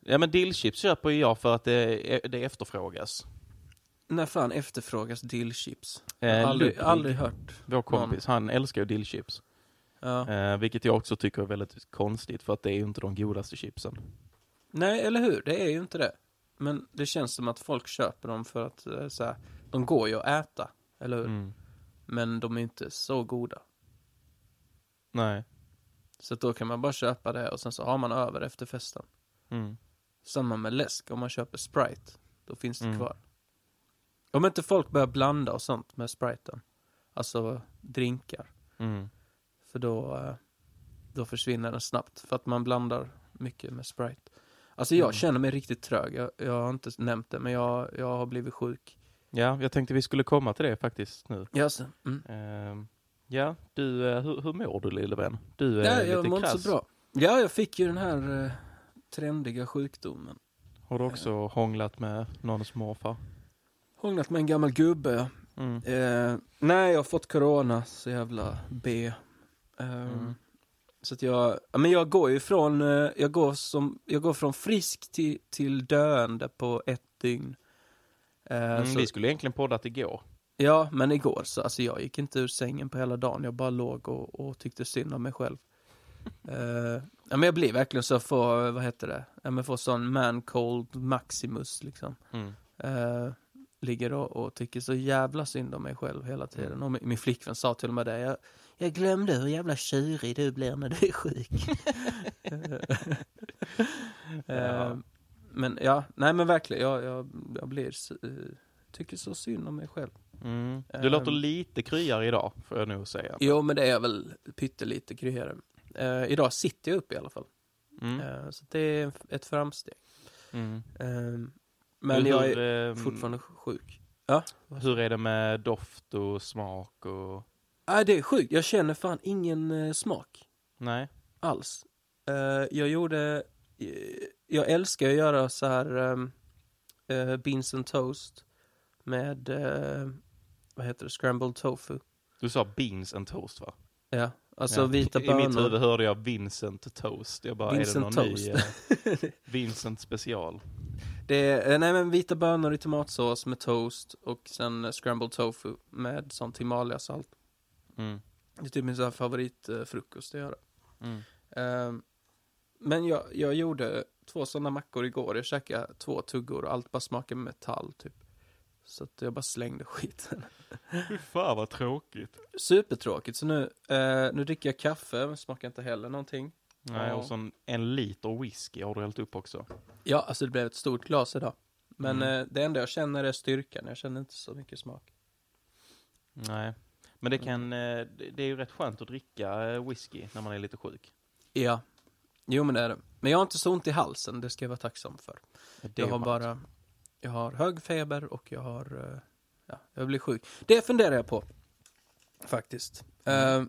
Ja men dillchips köper ju jag för att det, det efterfrågas. När fan efterfrågas dillchips? Eh, aldrig, Ludvig, aldrig hört. Vår kompis, han älskar ju dillchips. Ja. Eh, vilket jag också tycker är väldigt konstigt för att det är ju inte de godaste chipsen. Nej, eller hur? Det är ju inte det. Men det känns som att folk köper dem för att eh, så här, de går ju att äta, eller hur? Mm. Men de är inte så goda. Nej. Så då kan man bara köpa det och sen så har man över efter festen. Mm. Samma med läsk, om man köper Sprite, då finns det Mm. kvar. Om inte folk börjar blanda och sånt med Spriten, alltså drinkar, Mm. för då, eh, då försvinner den snabbt, för att man blandar mycket med Sprite. Alltså jag Mm. känner mig riktigt trög, jag, jag har inte nämnt det, men jag, jag har blivit sjuk. Ja, jag tänkte vi skulle komma till det faktiskt nu. Jaså? Mm. Ehm, ja, du, eh, hur, hur mår du lille vän? Du är Ja, lite jag mår inte krass. så bra. Ja, jag fick ju den här eh, trendiga sjukdomen. Har du också hånglat med någons morfar? Hånglat med en gammal gubbe. Mm. Eh, nej, jag har fått corona, så jävla B. Eh, Mm. Så att jag, ja, men jag går ju från, eh, jag går som, jag går från frisk till, till döende på ett dygn. Eh, Mm, så, vi skulle egentligen poddat igår. Ja, men igår så, alltså jag gick inte ur sängen på hela dagen, jag bara låg och, och tyckte synd om mig själv. Eh, ja, men jag blir verkligen så får, vad heter det, ja, men får sån man cold maximus liksom. Mm. Eh, ligger och, och tycker så jävla synd om mig själv hela tiden. Mm. Och min, flickvän sa till och med det, jag, jag glömde hur jävla tjurig du blir när du är sjuk. Ja. Eh, men ja, nej men verkligen, jag, jag, jag blir, eh, tycker så synd om mig själv. Mm. Du låter Ehm. lite kryare idag, får jag nog säga. Jo, men det är väl pyttelite kryare. Eh, idag sitter jag upp i alla fall. Mm. Eh, så det är ett framsteg. Mm. Eh, men hur, jag är ehm, fortfarande sjuk. Hur är det med doft och smak och... Nej, det är sjukt. Jag känner fan ingen eh, smak Nej? alls. Eh, jag gjorde, eh, jag älskar att göra så här uh, beans and toast med, vad heter det, scrambled tofu. Du sa beans and toast va? Ja, alltså Ja. vita I mitt huvud bönor. hörde jag Vincent Toast. Jag bara, är det Vincent någon Toast. ny Vincent special? Det är, eh, nej men vita bönor i tomatsås med toast och sen eh, scrambled tofu med sån Himalaya-salt. Mm. Det är typ min så här favoritfrukost att göra. Mm. Ehm, men jag, jag gjorde två sådana mackor igår. Jag käkade två tuggor och allt bara smakade metall typ. Så att jag bara slängde skiten. Fy fan vad tråkigt. Supertråkigt. Så nu, eh, nu dricker jag kaffe, men smakar inte heller någonting. Nej, och så en, en liter whisky har du hällt upp också. Ja, alltså det blev ett stort glas idag. Men Mm. eh, det enda jag känner är styrkan. Jag känner inte så mycket smak. Nej. Men det kan, eh, det är ju rätt skönt att dricka eh, whisky när man är lite sjuk. Ja. Jo, men det är det. Men jag har inte så ont i halsen, det ska jag vara tacksam för. Det jag har skönt. bara, jag har hög feber och jag har, ja, jag blir sjuk. Det funderar jag på. Faktiskt. Mm.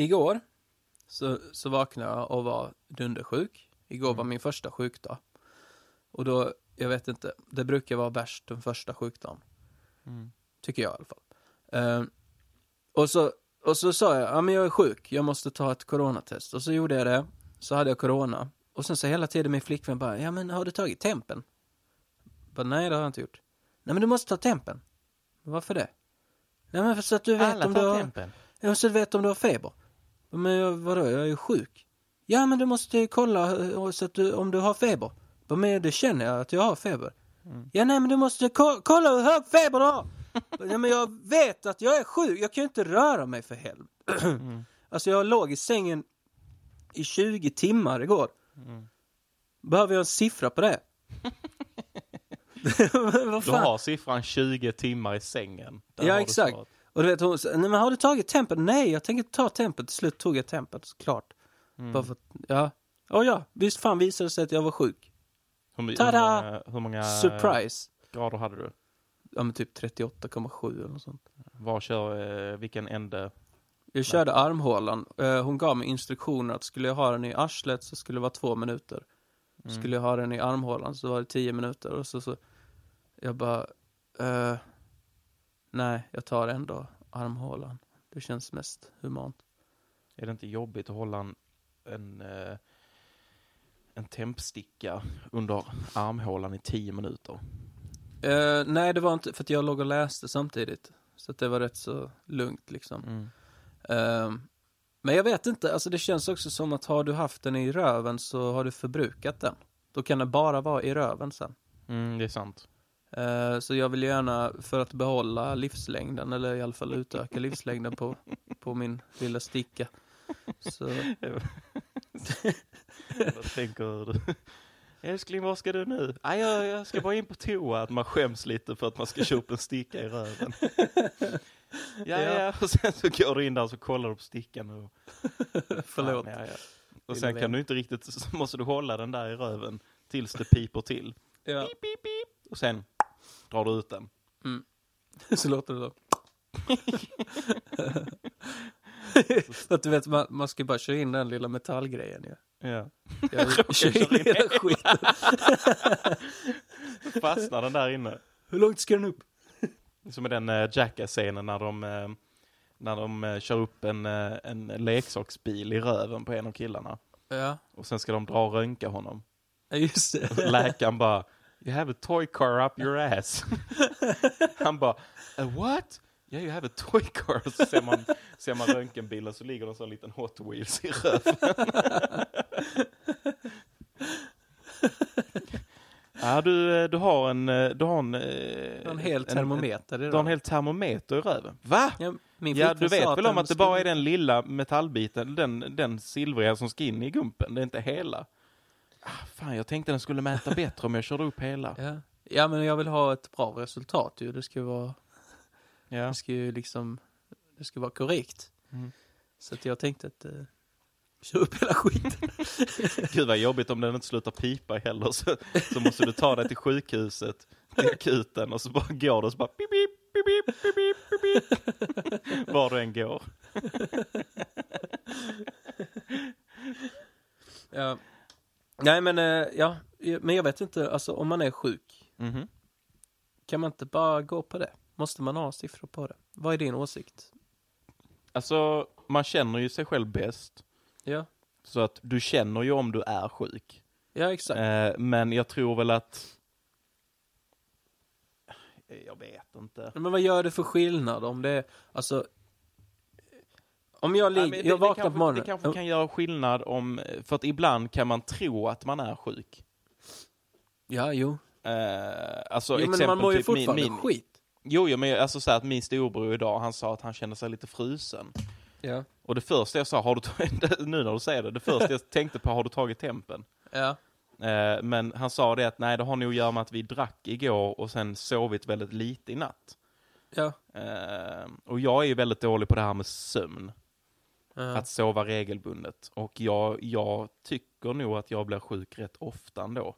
Igår så, så vaknade jag och var dundersjuk. Igår var min första sjukdag. Och då, jag vet inte, det brukar vara värst den första sjukdagen. Tycker jag i alla fall. Ehm, och, så, och så sa jag, ja men jag är sjuk, jag måste ta ett coronatest. Och så gjorde jag det, så hade jag corona. Och sen så hela tiden min flickvän bara, ja men har du tagit tempen? Bara, Nej det har jag inte gjort. Nej men du måste ta tempen. Varför det? Nej men för så att du vet Alla om du tar har... tempen. Ja, så du vet om du har feber. Men jag, vadå, jag är ju sjuk. Ja, men du måste kolla eh, så att du, om du har feber. Men det känner jag att jag har feber. Ja, nej, men du måste ko- kolla hur hög feber du har. ja, men jag vet att jag är sjuk. Jag kan ju inte röra mig för helvete. Alltså, jag låg i sängen i 20 timmar igår. Behöver jag en siffra på det? Du har siffran 20 timmar i sängen. Där Ja, exakt. Och du vet hon nej men har du tagit tempen? Nej, jag tänker ta tempen. Till slut tog jag tempen, såklart. Mm. Bara för ja. Och ja, visst fan visade det sig att jag var sjuk. Hur, my- hur, Tada! många, hur många Surprise. grader hade du? Ja men typ 38,7 eller något sånt. Var kör, eh, vilken ände? Jag körde armhålan. Eh, hon gav mig instruktioner att skulle jag ha den i arslet så skulle det vara två minuter. Mm. Skulle jag ha den i armhålan så var det tio minuter. Och så, så jag bara, eh, nej, jag tar ändå armhålan. Det känns mest humant. Är det inte jobbigt att hålla en, en, eh, en tempsticka under armhålan i 10 minuter? Eh, nej, det var inte för att jag låg och läste samtidigt. Så att det var rätt så lugnt liksom. Mm. Eh, men jag vet inte, alltså det känns också som att har du haft den i röven så har du förbrukat den. Då kan den bara vara i röven sen. Mm, det är sant. Eh, så jag vill gärna, för att behålla livslängden, eller i alla fall utöka livslängden på, på min lilla sticka. Så, Vad tänker? Älskling, vad ska du nu? Ah, jag, jag ska bara in på toa. Att man skäms lite för att man ska köpa en sticka i röven. Ja, ja. Och sen så går du in där och så kollar du på stickan. Och, förlåt. Fan, ja, ja. Och sen kan du inte riktigt, så måste du hålla den där i röven tills det piper till. Ja. Pip, pip, pip. Och sen drar du ut den. Så låter det då. För att du vet, man, man ska bara köra in den lilla metallgrejen ju. Ja. Jag kör in hela skiten. Fastnar den där inne. Hur långt ska den upp? Som i den uh, Jackass-scenen när de, eh, när de eh, kör upp en, eh, en leksaksbil i röven på en av killarna. Ja, Och sen ska de dra och röntga honom. ja, just Och det. läkaren bara, you have a toy car up your ass. Han bara, a what? Yeah, you have a toy car. Och så ser man, ser man röntgenbilen så ligger det en sån liten Hot Wheels i röven. Ja, du, eh, du har en... eh, Du har en, eh, En hel termometer i du har en hel termometer i röven. Va? Ja, min Ja, du vet väl om att det bara är den lilla metallbiten, den, den silvriga som ska in i gumpen, det är inte hela. Ah, fan, jag tänkte den skulle mäta bättre om jag körde upp hela. Ja. ja, men jag vill ha ett bra resultat ju. Det ska vara, Ja. det ska ju liksom, det ska vara korrekt. Mm. Så att jag tänkte att, eh, kör upp hela skiten. Gud vad jobbigt om den inte slutar pipa heller, så, så måste du ta dig till sjukhuset, till akuten, och så bara går det och så bara pip, pip, pip, pip, pip, pip. Var du än går. ja. Nej, men, eh, ja, men jag vet inte, alltså om man är sjuk, Mhm. kan man inte bara gå på det? Måste man ha siffror på det? Vad är din åsikt? Alltså, man känner ju sig själv bäst, Ja, så att du känner ju om du är sjuk. ja exakt. Eh, men jag tror väl att... Jag vet inte. Men vad gör det för skillnad om det är, alltså, om jag Nej, ligger, men det, jag vaknar kanske, på morgonen. Det kanske kan göra skillnad om... För att ibland kan man tro att man är sjuk. Ja, jo. Eh, alltså jo men exempel man mår ju typ min, fortfarande min, skit. Jo, jo, men alltså så att min storebror idag, han sa att han kände sig lite frusen. Ja. Och det första jag sa, har du tagit, nu när du säger det, det första jag tänkte på, har du tagit tempen? Ja. Eh, men han sa det att nej, det har nog att göra med att vi drack igår och sen sovit väldigt lite i natt. Ja. Eh, och jag är ju väldigt dålig på det här med sömn. Ja. Att sova regelbundet. Och jag, jag tycker nog att jag blir sjuk rätt ofta ändå.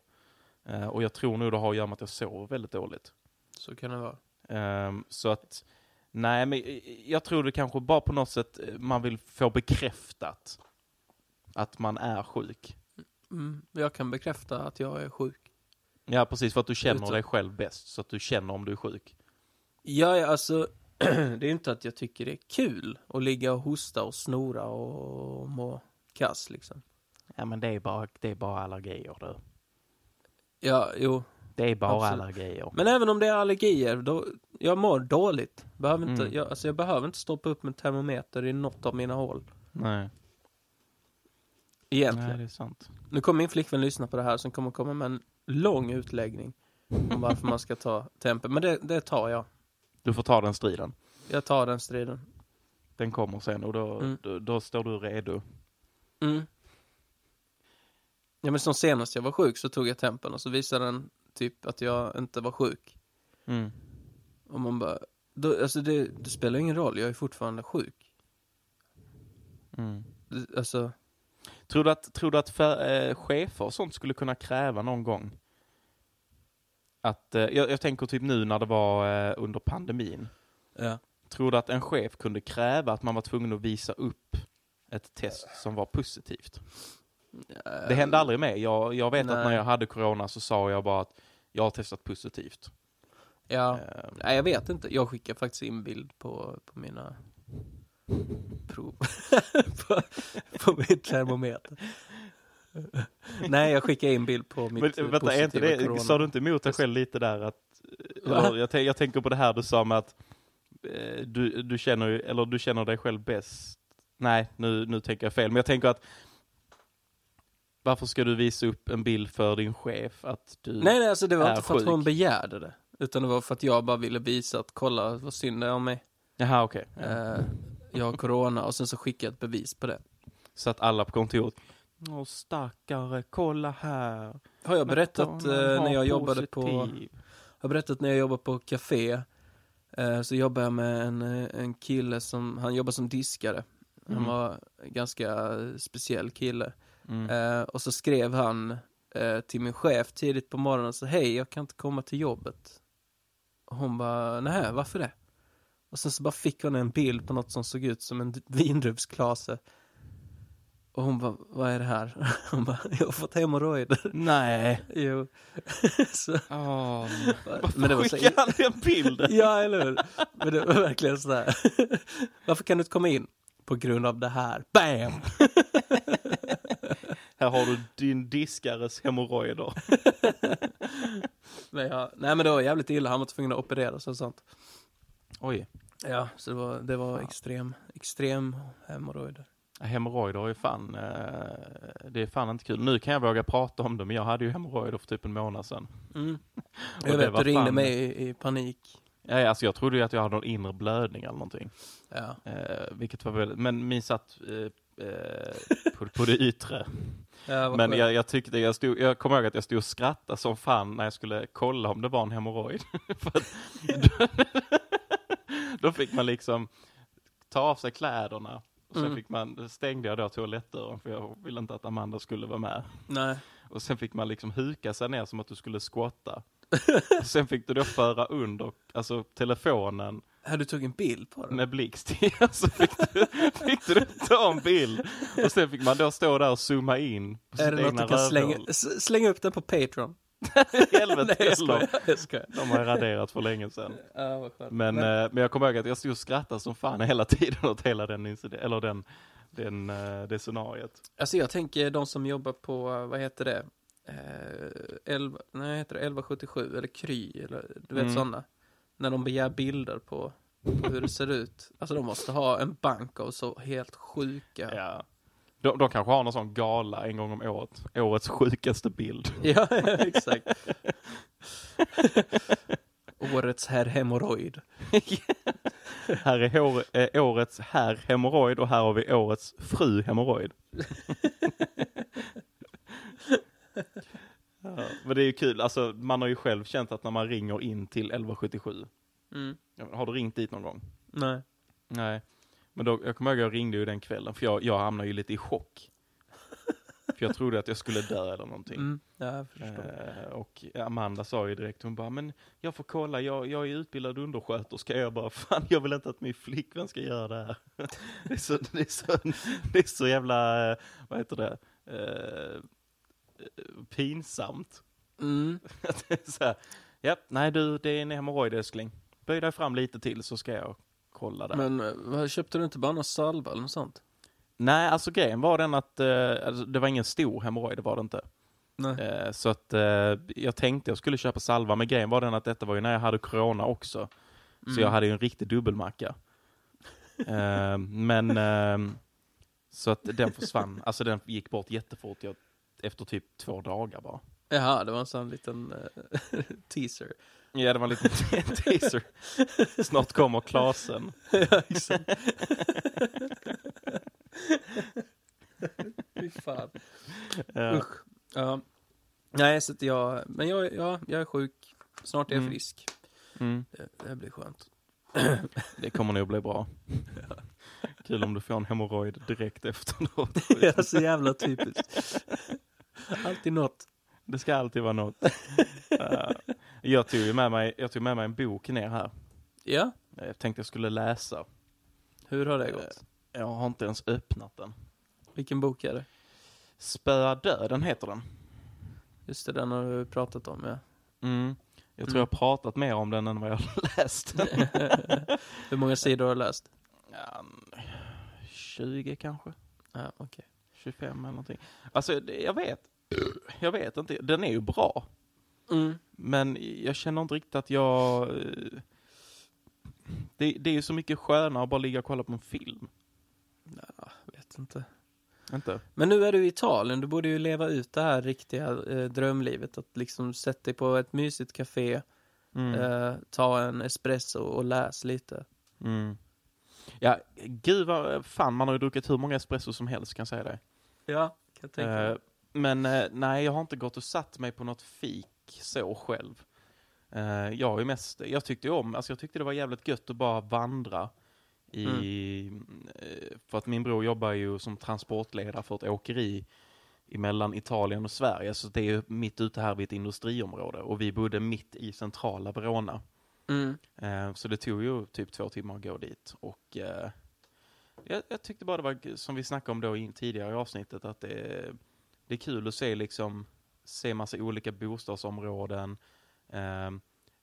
Eh, och jag tror nog det har att göra med att jag sover väldigt dåligt. Så kan det vara. Ehm, så att, nej men jag tror det kanske bara på något sätt eh, man vill få bekräftat att man är sjuk. Mm. Jag kan bekräfta att jag är sjuk. Ja precis, för att du känner Utan- dig själv bäst, så att du känner om du är sjuk. Ja, ja, alltså, det är inte att jag tycker det är kul att ligga och hosta och snora och må kass liksom. Ja men det är bara, det är bara allergier du. Ja, jo. Det är bara Absolut. allergier. Men även om det är allergier, då, jag mår dåligt. Behöver inte, Mm. jag, alltså jag behöver inte stoppa upp med termometer i något av mina hål. Nej. Egentligen. nej, det är sant. Nu kommer min flickvän lyssna på det här som kommer komma med en lång utläggning om varför man ska ta tempen. Men det, det tar jag. Du får ta den striden. Jag tar den striden. Den kommer sen och då, Mm. då, då står du redo. Mm. Ja men som senast jag var sjuk så tog jag tempen och så visade den typ att jag inte var sjuk. Mm. Och man bara, då, alltså det, det spelar ingen roll, jag är fortfarande sjuk. Mm. Alltså, Tror du att, tror du att för, eh, chefer och sånt skulle kunna kräva någon gång? Att, eh, jag, jag tänker typ nu när det var eh, under pandemin. ja. Tror du att en chef kunde kräva att man var tvungen att visa upp ett test som var positivt? Det hände aldrig med. Jag, jag vet att Nej. när jag hade corona så sa jag bara att jag har testat positivt. Ja, Eh, nej jag vet inte. Jag skickar faktiskt in bild på, på mina prov. på, på min termometer. Nej, jag skickar in bild på mitt Men vänta, är inte det, corona. sa du inte emot dig själv lite där att, eller, jag, jag tänker på det här du sa med att eh, du, du känner eller du känner dig själv bäst. Nej, nu, nu tänker jag fel, men jag tänker att varför ska du visa upp en bild för din chef att du... Nej, nej, alltså det var inte för att sjuk. hon begärde det. Utan det var för att jag bara ville visa att kolla vad synd det är om mig. Jaha, okej. Ja. Eh, jag har corona och sen så skickade jag ett bevis på det. Så att alla på kontoret, åh stackare, kolla här. Har jag berättat eh, när jag jobbade på har berättat när jag jobbade på café. Eh, så jobbade jag med en, eh, en kille som, han jobbar som diskare. Han Mm. var en ganska speciell kille. Mm. Eh, och så skrev han eh, till min chef tidigt på morgonen så hej, jag kan inte komma till jobbet. Och hon bara, nej, varför det? Och sen så bara fick hon en bild på något som såg ut som en vindruvsklase. Och hon bara, vad är det här? Hon bara, jag har fått hemorrojder. Nej. Jo. så, Åh, men det var så, skickar han den bilden? Ja, eller hur? Men det var verkligen sådär. Varför kan du inte komma in? På grund av det här. Bam! Här har du din diskares hemorrojder. Men ja, nej men det var jävligt illa. Han var tvungen att opereras och sånt. Oj. Ja, så det var, det var extrem, extrem hemorrojder. Hemorrojder är fan, eh, det är fan inte kul. Nu kan jag våga prata om det, men jag hade ju hemorrojder för typ en månad sedan. Mm. Jag vet, du ringde fan- mig i, i panik. Ja, alltså jag trodde ju att jag hade någon inre blödning eller någonting. Ja. Eh, vilket var väldigt, men min satt eh, eh, på, på det yttre. ja Men jag, jag tyckte, jag, stod, jag kommer ihåg att jag stod och skrattade som fan när jag skulle kolla om det var en hemorrojd. Då fick man liksom ta av sig kläderna. Och sen Mm. fick man, stängde jag då toalettdörren för jag ville inte att Amanda skulle vara med. Nej. Och sen fick man liksom huka sig ner som att du skulle squatta. och sen fick du då föra under, alltså telefonen Här, du tog en bild på den? med blixt så fick du, fick du ta en bild. Och sen fick man då stå där och zooma in på Är det något du kan slänga, rövhål. s- slänga upp den på Patreon? Helvete Nej, jag heller. skojar. Jag skojar. De har raderat för länge sedan. Ja. Men, men, men jag kommer ihåg att jag stod och skrattade som fan hela tiden åt hela den incident, eller den, den, eh, det scenariet. Alltså jag tänker de som jobbar på, eh, vad heter det? Eh, 11, nej, heter det 1177 eller Kry eller du vet Mm. sådana. När de begär bilder på, på hur det ser ut. Alltså de måste ha en bank av så helt sjuka. Ja. De, de kanske har någon sån gala en gång om året. Årets sjukaste bild. ja exakt. Årets herr hemorrojd. här är hår, eh, årets herr hemorrojd och här har vi årets fru hemorrojd. ja, men det är ju kul, alltså man har ju själv känt att när man ringer in till 1177, Mm. har du ringt dit någon gång? Nej. Nej. Men då, jag kommer ihåg jag ringde ju den kvällen, för jag, jag hamnade ju lite i chock. för jag trodde att jag skulle dö eller någonting. Mm. Ja. Eh, och Amanda sa ju direkt, hon bara, men jag får kolla, jag, jag är utbildad undersköterska. Jag bara, fan jag vill inte att min flickvän ska göra det här. det, är så, det, är så, det är så jävla, eh, vad heter det, eh, pinsamt. Mm. Att det är så här, ja, nej du, det är en hemorrojd älskling. Böj dig fram lite till så ska jag kolla där. Men eh, köpte du inte bara någon salva eller något sånt? Nej, alltså grejen var den att eh, alltså, det var ingen stor hemorrojd, det var det inte. Nej. Eh, så att jag tänkte jag skulle köpa salva, men grejen var den att detta var ju när jag hade corona också. Så Mm. jag hade ju en riktig dubbelmacka. men så att den försvann, alltså den gick bort jättefort jag, efter typ två dagar bara. Jaha, det var en sån liten teaser. Ja, det var en liten teaser. Snart kommer Klasen. ja, exakt. Fy fan. Usch. Ja. Nej, så att jag, men jag, ja, jag är sjuk. Snart är jag Mm. frisk. mm, Det, det blir skönt. det kommer nog bli bra. Kul om du får en hemorrojd direkt efteråt. Det är så jävla typiskt. Alltid något. Det ska alltid vara något. Eh, jag tog ju med mig, jag tog med mig en bok ner här. Ja, Jag tänkte jag skulle läsa. hur har det gått? Jag har inte ens öppnat den. Vilken bok är det? Spöa döden heter den. Just det, den har du pratat om, ja. Mm. Jag tror Mm. jag har pratat mer om den än vad jag har läst. Hur många sidor har du läst? Ja, 20 kanske? Ja, okej. 25 eller någonting. Alltså, jag vet. Jag vet inte. Den är ju bra. Mm. Men jag känner inte riktigt att jag... eh, Det, det är ju så mycket skönare att bara ligga och kolla på en film. Ja, vet inte. Inte? Men nu är du i Italien, du borde ju leva ut det här riktiga eh, drömlivet. Att liksom sätta dig på ett mysigt café, Mm. eh, ta en espresso och läs lite. Mm. Ja, gud vad fan, man har ju druckit hur många espresso som helst kan jag säga det. Ja, kan jag tänka. Eh, men eh, nej, jag har inte gått och satt mig på något fik så själv. Eh, jag ju mest, jag tyckte om, alltså jag tyckte det var jävligt gött att bara vandra i, eh, för att min bror jobbar ju som transportledare för ett åkeri mellan Italien och Sverige, så det är ju mitt ute här vid ett industriområde och vi bodde mitt i centrala Verona. Mm. Så det tog ju typ två timmar att gå dit. Och jag, jag tyckte bara det var, som vi snackade om då in, tidigare i avsnittet, att det, det är kul att se liksom, se massa olika bostadsområden. Eh,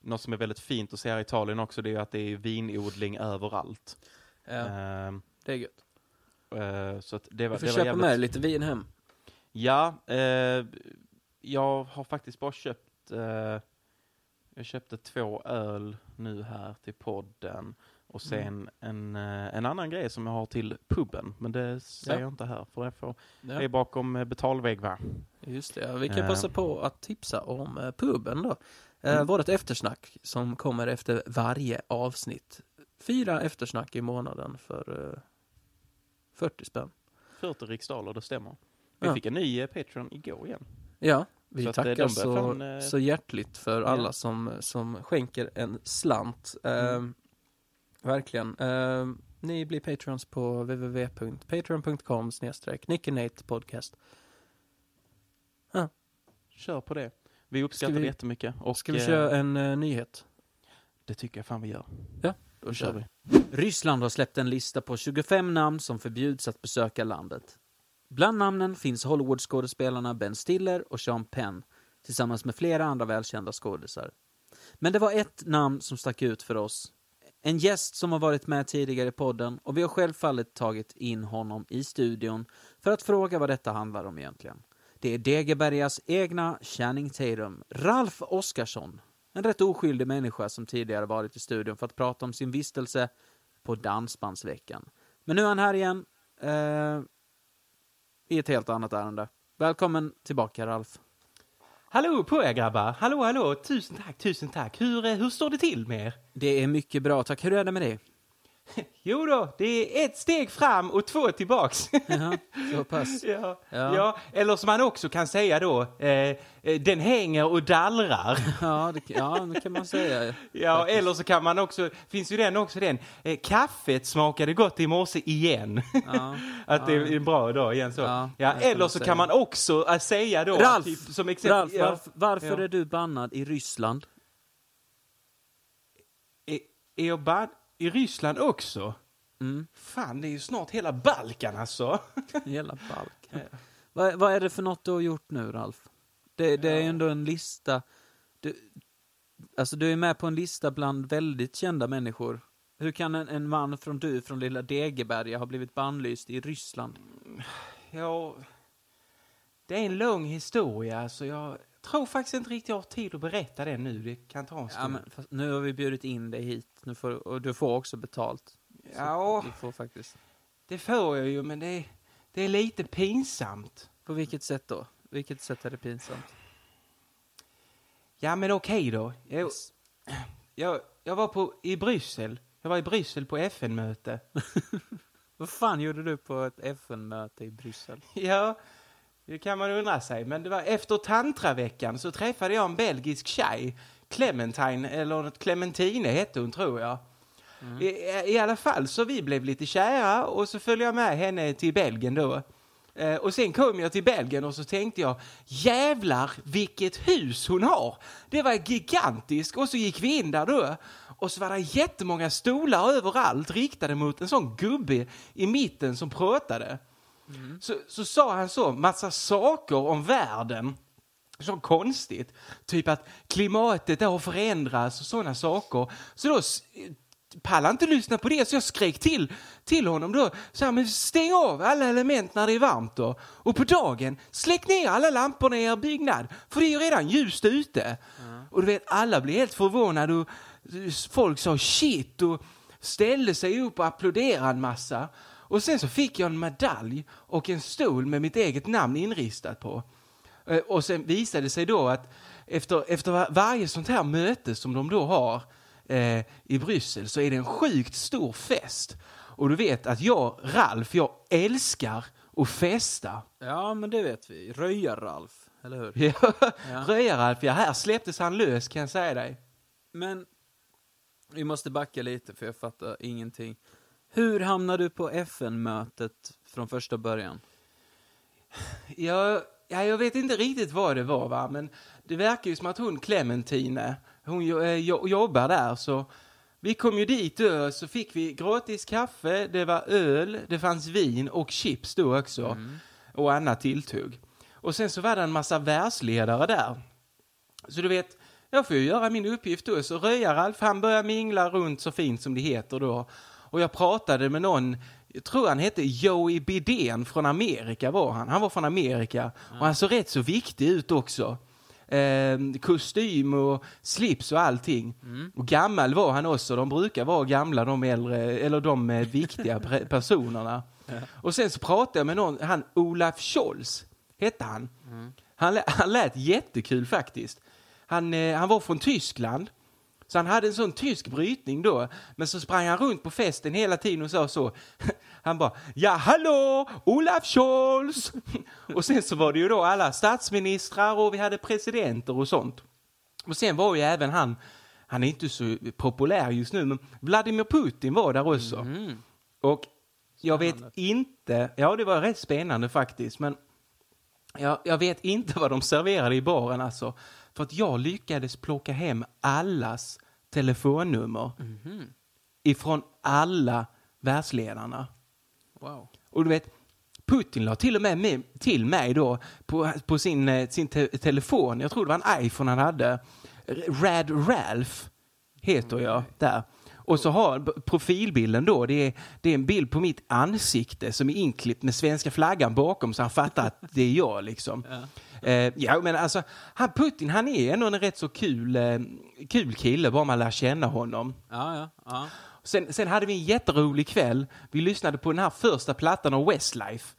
något som är väldigt fint att se här i Italien också, det är att det är vinodling överallt. Ja, Eh, det är gött. eh, så att det var, Du får det var köpa jävligt... med lite vin hem. Ja, eh, jag har faktiskt bara köpt, eh, jag köpte två öl nu här till podden och sen en, eh, en annan grej som jag har till puben, men det säger Ja. jag inte här för det, får, det Ja, är bakom eh, betalvägg va? just det. Vi kan Eh. passa på att tipsa om puben då. Mm. Vårt eftersnack som kommer efter varje avsnitt. Fyra eftersnack i månaden för eh, 40 spänn. 40 riksdaler, det stämmer. Vi Ja. fick en ny Patreon igår igen. Ja, vi Så tackar så, eh, så hjärtligt för alla ja. som, som skänker en slant. Mm. Verkligen. Eh, ni blir patrons på www.patreon.com snedstreck podcast. Kör på det. Vi uppskattar vi- det jättemycket. Och, Ska vi eh, köra en eh, nyhet? Det tycker jag fan vi gör. Då kör vi. Ryssland har släppt en lista på 25 namn som förbjuds att besöka landet. Bland namnen finns Hollywoodskådespelarna Ben Stiller och Sean Penn tillsammans med flera andra välkända skådisar. Men det var ett namn som stack ut för oss. En gäst som har varit med tidigare i podden och vi har självfallet tagit in honom i studion för att fråga vad detta handlar om egentligen. Det är Degebergas egna Channing Tatum, Ralf Oskarsson. En rätt oskyldig människa som tidigare varit i studion för att prata om sin vistelse på Dansbandsveckan. Men nu är han här igen eh, i ett helt annat ärende. Välkommen tillbaka Ralf. Hallå på er grabbar! Hallå, hallå! Tusen tack, tusen tack! Hur, eh, hur står det till med er? Det är mycket bra, tack. Hur är det med dig? Jo då, det är ett steg fram och två tillbaks. Ja, så pass. ja. Ja. Ja. eller som man också kan säga då, eh, eh, den hänger och dallrar. Ja, det, ja, det kan man säga. Ja, eller så kan man också, finns ju den också den, eh, kaffet smakade gott i morse igen. Ja. att det är en bra dag igen så. Ja, Ja, eller så säga. kan man också äh, säga då, Ralf, typ, som exempel, Ralf ja, varför, är du bannad i Ryssland? är, är jag ban- i Ryssland också? Mm. Fan, det är ju snart hela Balkan alltså. Hela Balkan. Vad, vad är det för något du har gjort nu, Ralf? Det, det är ändå en lista. Du, alltså, du är med på en lista bland väldigt kända människor. Hur kan en, en man från du, från lilla Degeberga, ha blivit bannlyst i Ryssland? Ja, det är en lång historia, så jag tror faktiskt inte riktigt jag har tid att berätta den nu. Det kan ta en Ja, stund. fast nu har vi bjudit in dig hit, nu får, och du får också betalt. Ja. Du får faktiskt. Det får jag ju, men det är, det är lite pinsamt. På vilket sätt då? Vilket sätt är det pinsamt? Ja, men okej då. Jag, jag, jag var på, i Bryssel. Jag var i Bryssel på FN-möte. Vad fan gjorde du på ett FN-möte i Bryssel? Ja, det kan man undra sig. Men det var efter tantraveckan så träffade jag en belgisk tjej. Clementine, eller något Clementine hette hon tror jag. I, I alla fall så vi blev lite kära och så följde jag med henne till Belgien då. Eh, och sen kom jag till Belgien och så tänkte jag jävlar vilket hus hon har. Det var gigantiskt och så gick vi in där då. Och så var det jättemånga stolar överallt riktade mot en sån gubbe i mitten som pratade. Så, så sa han så, massa saker om världen. Så konstigt. Typ att klimatet har förändrats och sådana saker. Så då pallade inte lyssna på det så jag skrek till, till honom då. Så här, men stäng av alla element när det är varmt då. Och på dagen, släck ner alla lamporna i er byggnad. För det är ju redan ljust ute. Och du vet, alla blev helt förvånade och folk sa shit och ställde sig upp och applåderade en massa. Och sen så fick jag en medalj och en stol med mitt eget namn inristat på. Eh, Och sen visade det sig då att efter, efter var- varje sånt här möte som de då har eh, i Bryssel så är det en sjukt stor fest. Och du vet att jag, Ralf, jag älskar att festa. Ja, men det vet vi. Röjar-Ralf, eller hur? Ja. Ja. Röja-Ralf, ja här släpptes han lös kan jag säga dig. Men vi måste backa lite för jag fattar ingenting. Hur hamnade du på FN-mötet från första början? Jag, ja, jag vet inte riktigt vad det var, va? men det verkar ju som att hon Clementine, hon jo, eh, jo, jobbar där, så vi kom ju dit så fick vi gratis kaffe, det var öl, det fanns vin och chips då också, och annat tilltugg. Och sen så var det en massa världsledare där. Så du vet, jag får ju göra min uppgift då, så Röja-Ralf, han börjar mingla runt så fint som det heter då. Och jag pratade med någon, jag tror han hette Joey Bidén från Amerika var han. Han var från Amerika och han såg rätt så viktig ut också. Eh, kostym och slips och allting. Och gammal var han också. De brukar vara gamla, de äldre, eller de eh, viktiga personerna. Och sen så pratade jag med någon, han Olaf Scholz hette han. Han, lä- han lät jättekul faktiskt. Han, eh, han var från Tyskland. Så han hade en sån tysk brytning då. Men så sprang han runt på festen hela tiden och sa så. Han bara, ja hallå, Olaf Scholz! Och sen så var det ju då alla statsministrar och vi hade presidenter och sånt. Och sen var ju även han, han är inte så populär just nu, men Vladimir Putin var där också. Och jag vet inte, ja det var rätt spännande faktiskt, men jag, jag vet inte vad de serverade i baren alltså. För att jag lyckades plocka hem allas telefonnummer ifrån alla världsledarna. Wow. Och du vet, Putin la till och med, med till mig då på, på sin, eh, sin te telefon, jag tror det var en iPhone han hade, Rad Ralph heter jag där. Och så har profilbilden då, det är, det är en bild på mitt ansikte som är inklippt med svenska flaggan bakom så han fattar att det är jag liksom. Ja, eh, ja men alltså, han Putin han är ändå en rätt så kul, eh, kul kille bara man lär känna honom. Ja, ja, ja. Sen, sen hade vi en jätterolig kväll. Vi lyssnade på den här första plattan av Westlife.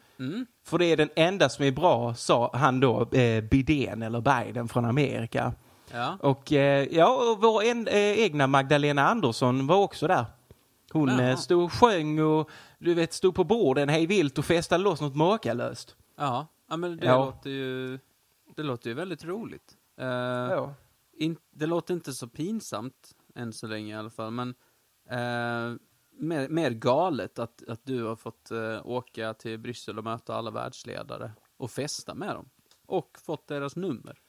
För det är den enda som är bra, sa han då, eh, Bidén eller Biden från Amerika. ja. Och eh, ja, och vår en, eh, egna Magdalena Andersson var också där. Hon Jaha. eh, stod och sjöng och du vet, stod på borden hej vilt och festade loss något makalöst. Ja, ja men det Ja. låter ju... Det låter ju väldigt roligt. Eh, Ja. in, det låter inte så pinsamt än så länge i alla fall, men eh, mer, mer galet att, att du har fått eh, åka till Bryssel och möta alla världsledare och festa med dem. Och fått deras nummer.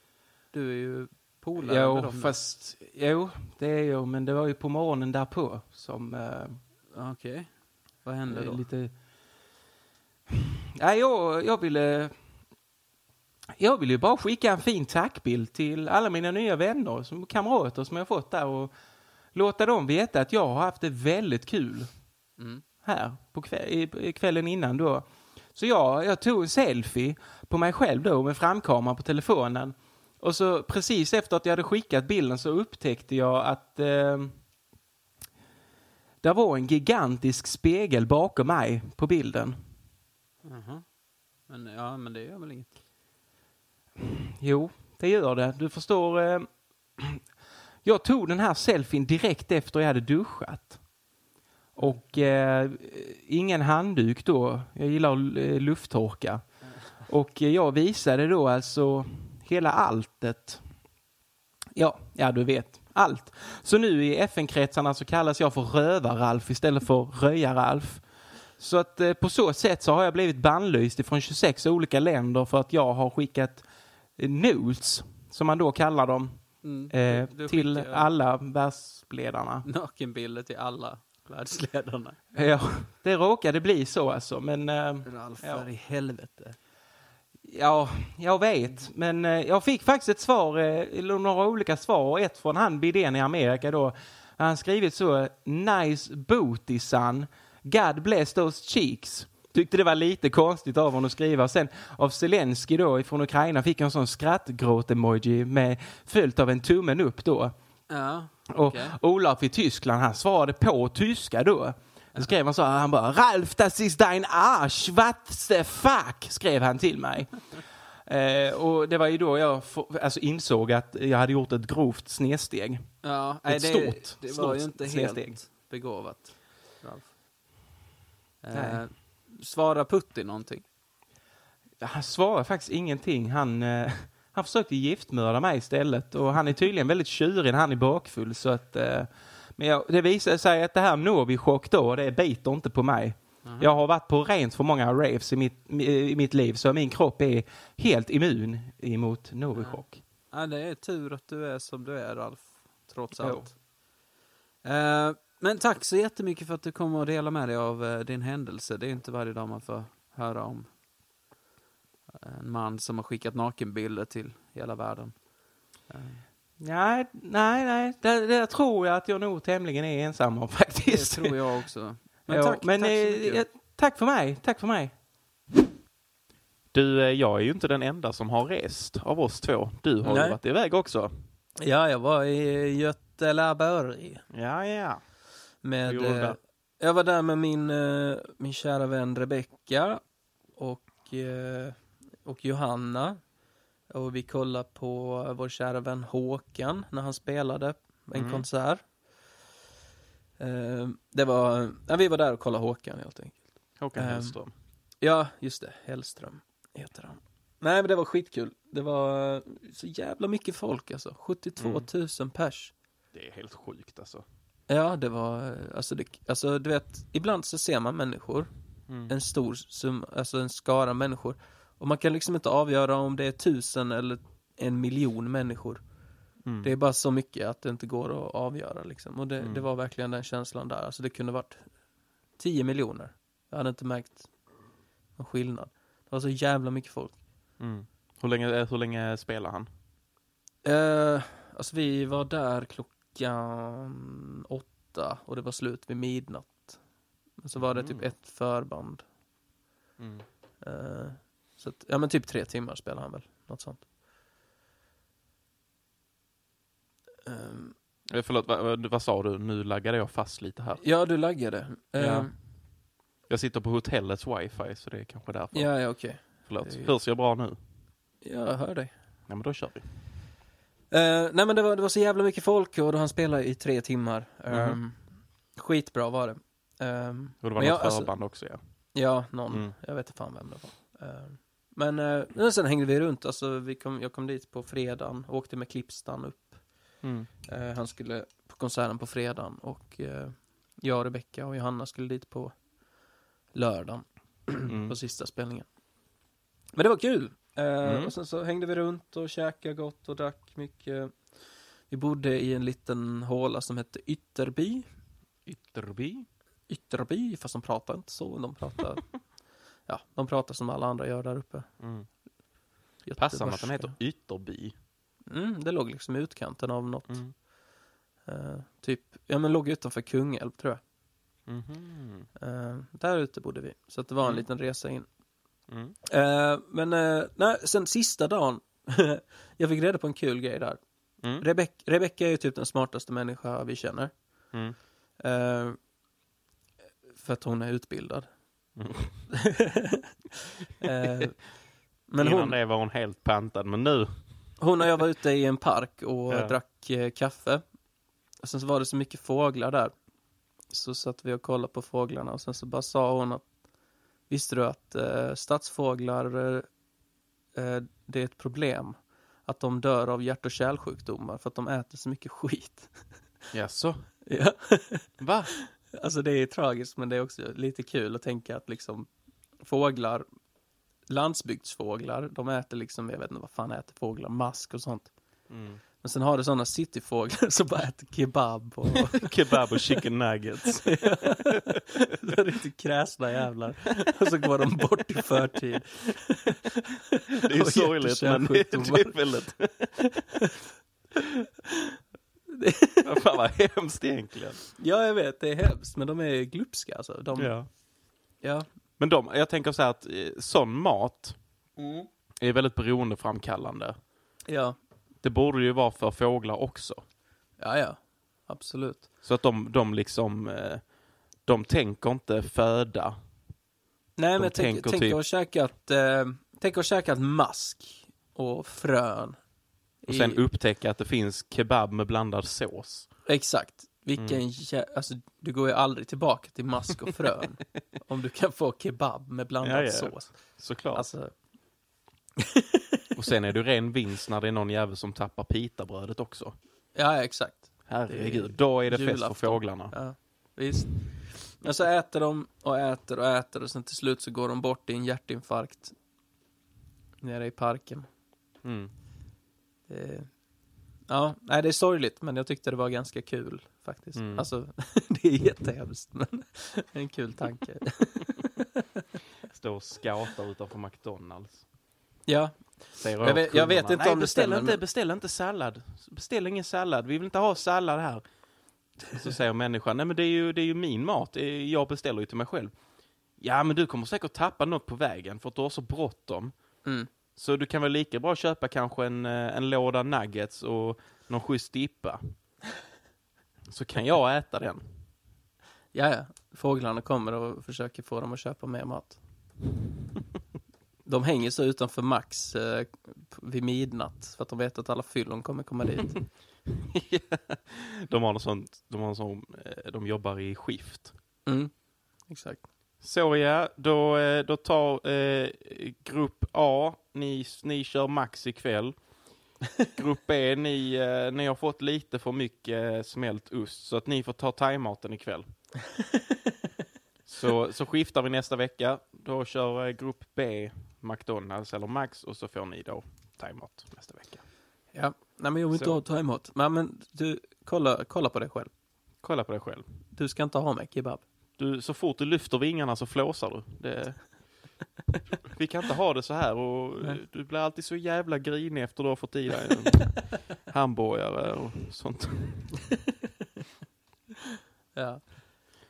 Du är ju polare med dem. fast, jo, det är jag, men det var ju på morgonen därpå som Okej. Vad hände då? lite... Nej, jag, jag ville... Jag ville ju bara skicka en fin tackbild till alla mina nya vänner, som kamrater som jag fått där och låta dem veta att jag har haft det väldigt kul Mm. här på kväll, kvällen innan då. Så jag, jag tog en selfie på mig själv då med framkamera på telefonen. Och så precis efter att jag hade skickat bilden så upptäckte jag att eh, det var en gigantisk spegel bakom mig på bilden. Jaha. Men ja, men det gör väl inget. Jo, det gör det. Du förstår. Eh, jag tog den här selfien direkt efter jag hade duschat. Och eh, ingen handduk då. Jag gillar att lufttorka. Och eh, jag visade då alltså hela alltet. Ja, ja du vet. Allt. Så nu i FN-kretsarna så kallas jag för Rövar-Ralf istället för Röja-Ralf. Så att eh, på så sätt så har jag blivit bannlyst ifrån 26 olika länder för att jag har skickat notes, som man då kallar dem, Mm. eh, Du- du till skickar alla världsledarna. Nakenbilder till alla världsledarna. Ja, det råkade bli så alltså, men eh, Ralf, Ja. i helvete. ja, jag vet. Men eh, jag fick faktiskt ett svar, eh, eller några olika svar, och ett från han Bidén i Amerika då. Han skrivit så, nice booty son, God bless those cheeks. Tyckte det var lite konstigt av honom att skriva. Sen av Zelensky då från Ukraina fick jag en sån skrattgråt-emoji med följt av en tummen upp då. Ja, Och Okej. Olaf i Tyskland, han svarade på tyska då. Då skrev han så här, han bara Ralf, das ist dein Arsch, what the fuck, skrev han till mig. eh, och det var ju då jag alltså insåg att jag hade gjort ett grovt snedsteg. ja Ett det, stort, det var stort ju inte snedsteg. helt begåvat, Ralf. Nej. Eh, svara Putin någonting? Han svarade faktiskt ingenting. Han, eh, han försökte giftmörda mig istället och han är tydligen väldigt tjurig när han är bakfull. Så att, eh, men jag, det visade sig att det här Novichok då, det biter inte på mig. Jag har varit på rent för många raves i mitt, i mitt liv så min kropp är helt immun emot Novichok. Ja, det är tur att du är som du är, Ralf. Trots allt. Eh, men tack så jättemycket för att du kom och delade med dig av eh, din händelse. Det är inte varje dag man får höra om en man som har skickat nakenbilder till hela världen. Eh, Nej, nej, nej. Det, det tror jag att jag nog tämligen är ensam om det faktiskt. tror jag också. Men Ja, tack, men, tack så eh, tack för mig. Tack för mig. Du, eh, jag är ju inte den enda som har rest av oss två. Du har ju Nej. varit iväg också. Ja, jag var i Göteborg. Ja, ja. Med, eh, jag var där med min, eh, min kära vän Rebecka och, eh, och Johanna. Och vi kollade på vår kära vän Håkan när han spelade en Mm. konsert. Eh, det var, ja, vi var där och kollade Håkan helt enkelt. Håkan Ehm, Hellström. Ja, just det. Hellström heter han. Nej, men det var skitkul. Det var så jävla mycket folk alltså. 72 Mm. 000 pers. Det är helt sjukt alltså. Ja, det var, alltså, det, alltså du vet, ibland så ser man människor, Mm. en stor sum, alltså en skara människor, och man kan liksom inte avgöra om det är tusen eller en miljon människor. Mm. Det är bara så mycket att det inte går att avgöra liksom. Och det, Mm. det var verkligen den känslan där, alltså det kunde varit 10 miljoner. Jag hade inte märkt någon skillnad. Det var så jävla mycket folk. Mm. Hur, länge, eh, hur länge spelar han? Eh, alltså vi var där klockan åtta och det var slut vid midnatt. Men så var det typ Mm. ett förband. Mm. Eh, så att, ja men typ tre timmar spelade han väl, något sånt. Eh, Förlåt, vad, vad, sa du? Nu laggade jag fast lite här. ja, du laggade. Ja. Jag sitter på hotellets wifi så det är kanske därför. ja, ja okej. Förlåt. det är- Hörs jag bra nu? Ja, jag hör dig. Ja men då kör vi. Eh, nej men det var, det var så jävla mycket folk och då han spelade i tre timmar. Mhm. Ehm, Skitbra var det. Ehm, Och det var något jag, alltså- förband också ja. Ja, någon. Mm. Jag vet inte fan vem det var. Eh, Men, men sen hängde vi runt, alltså vi kom, jag kom dit på fredagen, åkte med Klippstan upp. Mm. Eh, han skulle på konserten på fredagen och jag, Rebecka och Johanna skulle dit på lördagen Mm. på sista spelningen. Men det var kul! Eh, Mm. Och sen så hängde vi runt och käkade gott och drack mycket. Vi bodde i en liten håla som hette Ytterby. Ytterby. Ytterby, fast de pratar inte så. De pratar, ja, de pratar som alla andra gör där uppe. Mm. Passande att den heter Ytterby. Mm, det låg liksom i utkanten av något. Mm. eh, typ, ja men låg utanför Kungälv tror jag. Mhm. Eh, där ute bodde vi. Så att det var en Mm. liten resa in. Mm. Eh, men eh, nej, sen sista dagen, jag fick reda på en kul grej där. Mm. Rebecca, Rebecca är ju typ den smartaste människa vi känner. Mm. Eh, för att hon är utbildad. Mm. Men Innan hon, det var hon helt pantad, men nu. hon och jag var ute i en park och Ja. drack kaffe. Och sen så var det så mycket fåglar där. Så satt vi och kollade på fåglarna och sen så bara sa hon att Visste du att eh, stadsfåglar, eh, det är ett problem? Att de dör av hjärt och kärlsjukdomar för att de äter så mycket skit. Jaså? ja. Va? Alltså det är tragiskt men det är också lite kul att tänka att liksom fåglar, landsbygdsfåglar, de äter liksom, jag vet inte vad fan äter fåglar, mask och sånt. Mm. Men sen har du sådana cityfåglar som bara äter kebab och Kebab och chicken nuggets. det är riktigt kräsna jävlar. Och så går de bort i förtid. Det är ju sorgligt, men det, är väldigt... Fan vad hemskt egentligen. Ja, jag vet, det är hemskt, men de är glupska alltså. De, ja. Ja. Men de, jag tänker så här att eh, sån mat Mm. är väldigt beroendeframkallande. ja. Det borde ju vara för fåglar också. Ja, ja. Absolut. Så att de, de liksom, eh, de tänker inte föda. Nej, De men tänk, tänker tänk typ- att käkat, eh, tänk att käkat mask och frön. Och sen i- upptäcka att det finns kebab med blandad sås. Exakt. Vilken Mm. jä... Alltså, du går ju aldrig tillbaka till mask och frön. om du kan få kebab med blandad Ja, ja. sås. Såklart. Alltså, Och sen är det ren vinst när det är någon jävel som tappar pitabrödet också. ja, exakt. Herregud, då är det fest för julafton. fåglarna. Ja, visst. Men så äter de och äter och äter och sen till slut så går de bort i en hjärtinfarkt. Nere i parken. Mm. Det... Ja, nej det är sorgligt men jag tyckte det var ganska kul faktiskt. Mm. Alltså, det är jättehemskt men en kul tanke. Står och scoutar utanför McDonalds. Ja, Jag vet- jag vet inte Nej, om beställ stämmer, inte, men- beställ inte sallad. Beställ ingen sallad. Vi vill inte ha sallad här. Så säger människan, nej men det är ju, det är ju min mat. Jag beställer ju till mig själv. Ja, men du kommer säkert tappa något på vägen för att du har så bråttom. mm. Så du kan väl lika bra köpa kanske en, eh, en låda nuggets och någon schysst dippa. Så kan jag äta den. ja, ja. Fåglarna kommer och försöker få dem att köpa mer mat. De hänger så utanför Max eh, vid midnatt för att de vet att alla fyllon kommer komma dit. de har något sånt, de har sånt, eh, de jobbar i skift. Mm. Exakt. Så ja, då, eh, då tar eh, grupp A, ni, ni kör max ikväll. Grupp B, ni, eh, ni har fått lite för mycket eh, smält ost så att ni får ta thaimaten ikväll. så, så skiftar vi nästa vecka. Då kör grupp B McDonalds eller Max och så får ni då thaimat nästa vecka. Ja, nej men jag vill inte Så. ha thaimat. Men, men du, kolla, kolla på dig själv. Kolla på dig själv. Du ska inte ha med kebab. Du, så fort du lyfter vingarna så flåsar du. Det... Vi kan inte ha det så här och Nej. du blir alltid så jävla grinig efter du har fått i dig en hamburgare och sånt. Ja.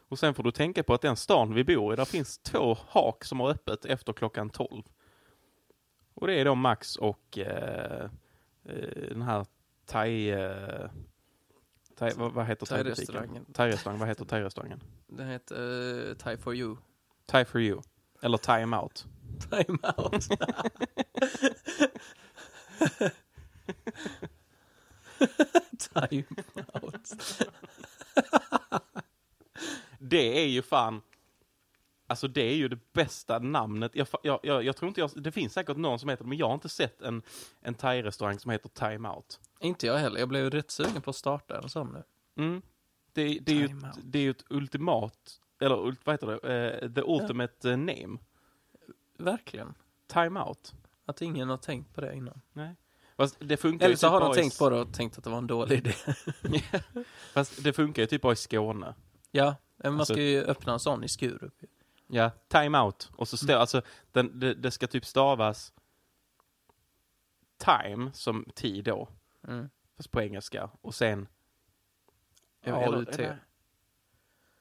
Och sen får du tänka på att den stan vi bor i, där finns två hak som har öppet efter klockan 12. Och det är då Max och eh, eh, den här thai... Eh, thai vad, vad heter? Thai-restaurangen. Thai-restaurang, vad heter thai-restaurangen? Den heter uh, Thai for you. Thai for you. Eller time out. Time out. Time out. det är ju fan... Alltså det är ju det bästa namnet. Jag, jag, jag, jag tror inte jag... Det finns säkert någon som heter det, men jag har inte sett en, en thai-restaurang som heter Time Out. Inte jag heller. Jag blev rätt sugen på att starta en sån nu. Mm. Det, det, är ju ett, det är ju ett ultimat, eller ult- vad heter det? Eh, the ultimate eh, name. Verkligen. Time Out. Att ingen har tänkt på det innan. Nej. Fast det funkar Eller så typ har de bara i tänkt på det och tänkt att det var en dålig idé. Fast det funkar ju typ bara i Skåne. Ja, men man Alltså- ska ju öppna en sån i Skurup. Ja, time out. Och så står, alltså, den, det, det ska typ stavas time som tid då, Mm. fast på engelska. Och sen AUT.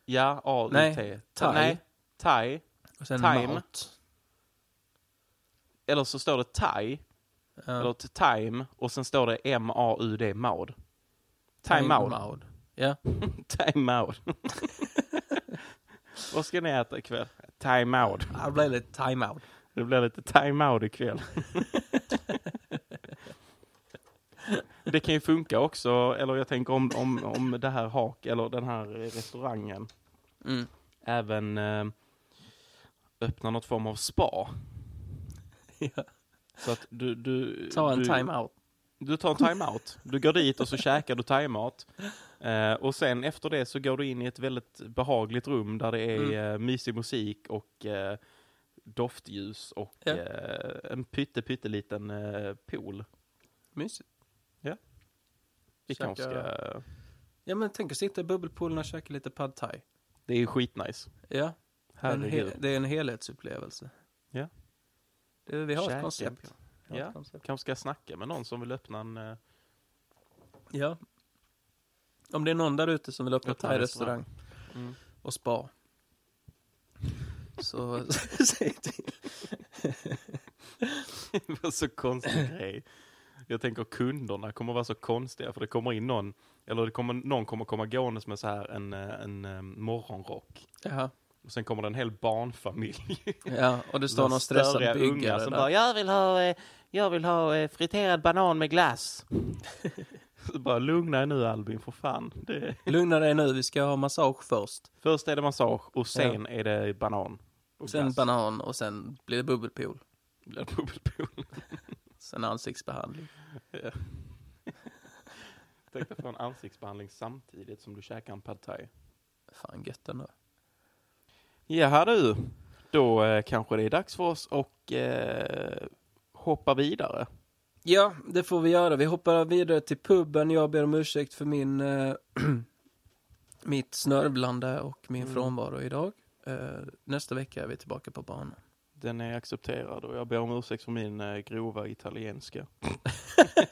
Ja, A-U-T. Nej, thai. Nej, thai. Och sen Time. Maut. Eller så står det thai, Ja. eller time, och sen står det M-A-U-D, maud. Time out. Maud. Ja. Time out. Vad ska ni äta ikväll? Time out. Det blev lite time-out. Det blir lite time out ikväll. det kan ju funka också, eller jag tänker om, om, om det här hak, eller den här restaurangen Mm. även eh, öppnar något form av spa. Ja. Så att du, du, Ta en du, time-out. Du tar en time-out. Du går dit och så käkar du thaimat. Eh, och sen efter det så går du in i ett väldigt behagligt rum där det är Mm. eh, mysig musik och eh, doftljus och Ja. eh, en pytte pytteliten eh, pool. Mysigt. Vi Käka- kanske ska... Ja men tänk att sitta i bubbelpoolen och käka lite pad thai. Det är ju skitnice. Ja, Herregud. he- det är en helhetsupplevelse. Ja. Det, vi har Käka ett koncept. har ett Ja. koncept. Kanske ska snacka med någon som vill öppna en... Ja. Om det är någon där ute som vill öppna thai-restaurang mm. och spa. Så säg till. det var så konstig grej. Jag tänker kunderna kommer vara så konstiga för det kommer in någon, eller det kommer, någon kommer komma gåendes med så här en, eh, en, eh, morgonrock. Jaha. Och sen kommer det en hel barnfamilj. Ja, och det står någon stressad byggare som där. bara, jag vill ha, eh, jag vill ha friterad banan med glass. Bara lugna er nu Albin, för fan. Det, Lugna dig nu, vi ska ha massage först. först är det massage och sen är det banan. Och Sen glass. banan och sen blir det bubbelpool. Blir det bubbelpool. Sen ansiktsbehandling. Tänk dig få en ansiktsbehandling samtidigt som du käkar en pad thai. Fan gött ändå. Jaha du, då eh, kanske det är dags för oss att eh, hoppa vidare. Ja, det får vi göra. Vi hoppar vidare till puben. Jag ber om ursäkt för min, eh, mitt snörvlande och min Mm. frånvaro idag. Eh, nästa vecka är vi tillbaka på banan. Den är accepterad och jag ber om ursäkt för min eh, grova italienska.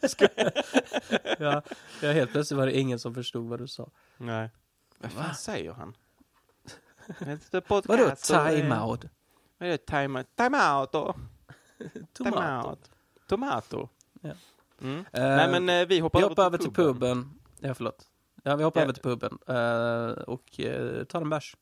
ja, ja, helt plötsligt var det ingen som förstod vad du sa. Nej. Vad fan Va? säger han? Vadå time-out? Vad är det? Time, time out och time Tomato. Tomato. Ja. Mm. Eh, Nej men eh, vi hoppar, vi hoppar över till puben. Ja, förlåt. Ja, vi hoppar Ja. över till puben eh, och uh, tar en bärs.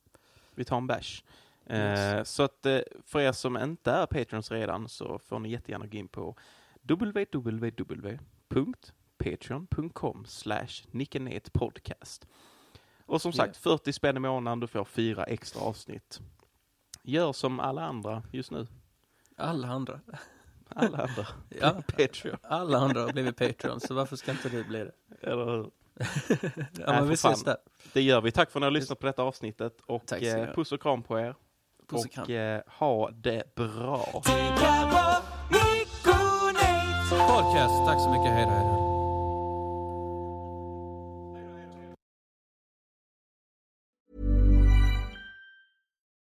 Vi tar en bärs. Yes. Så att för er som inte är patrons redan så får ni jättegärna gå in på www.patreon.com slash podcast. Och som sagt, 40 spänn i månaden, du får fyra extra avsnitt. Gör som alla andra just nu. Alla andra. Alla andra. Ja, Patreon. alla andra har blivit Patreon, så varför ska inte du bli det? Eller hur? Ja, Nej, men vi ses där. Det gör vi. Tack för att ni har lyssnat på detta avsnittet. Och Tack eh, puss och kram på er. Puss och kram. och eh, ha det bra. Podcast, tack så mycket. Hej då, hej då.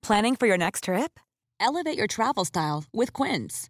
Planning for your next trip? Elevate your travel style with Quince.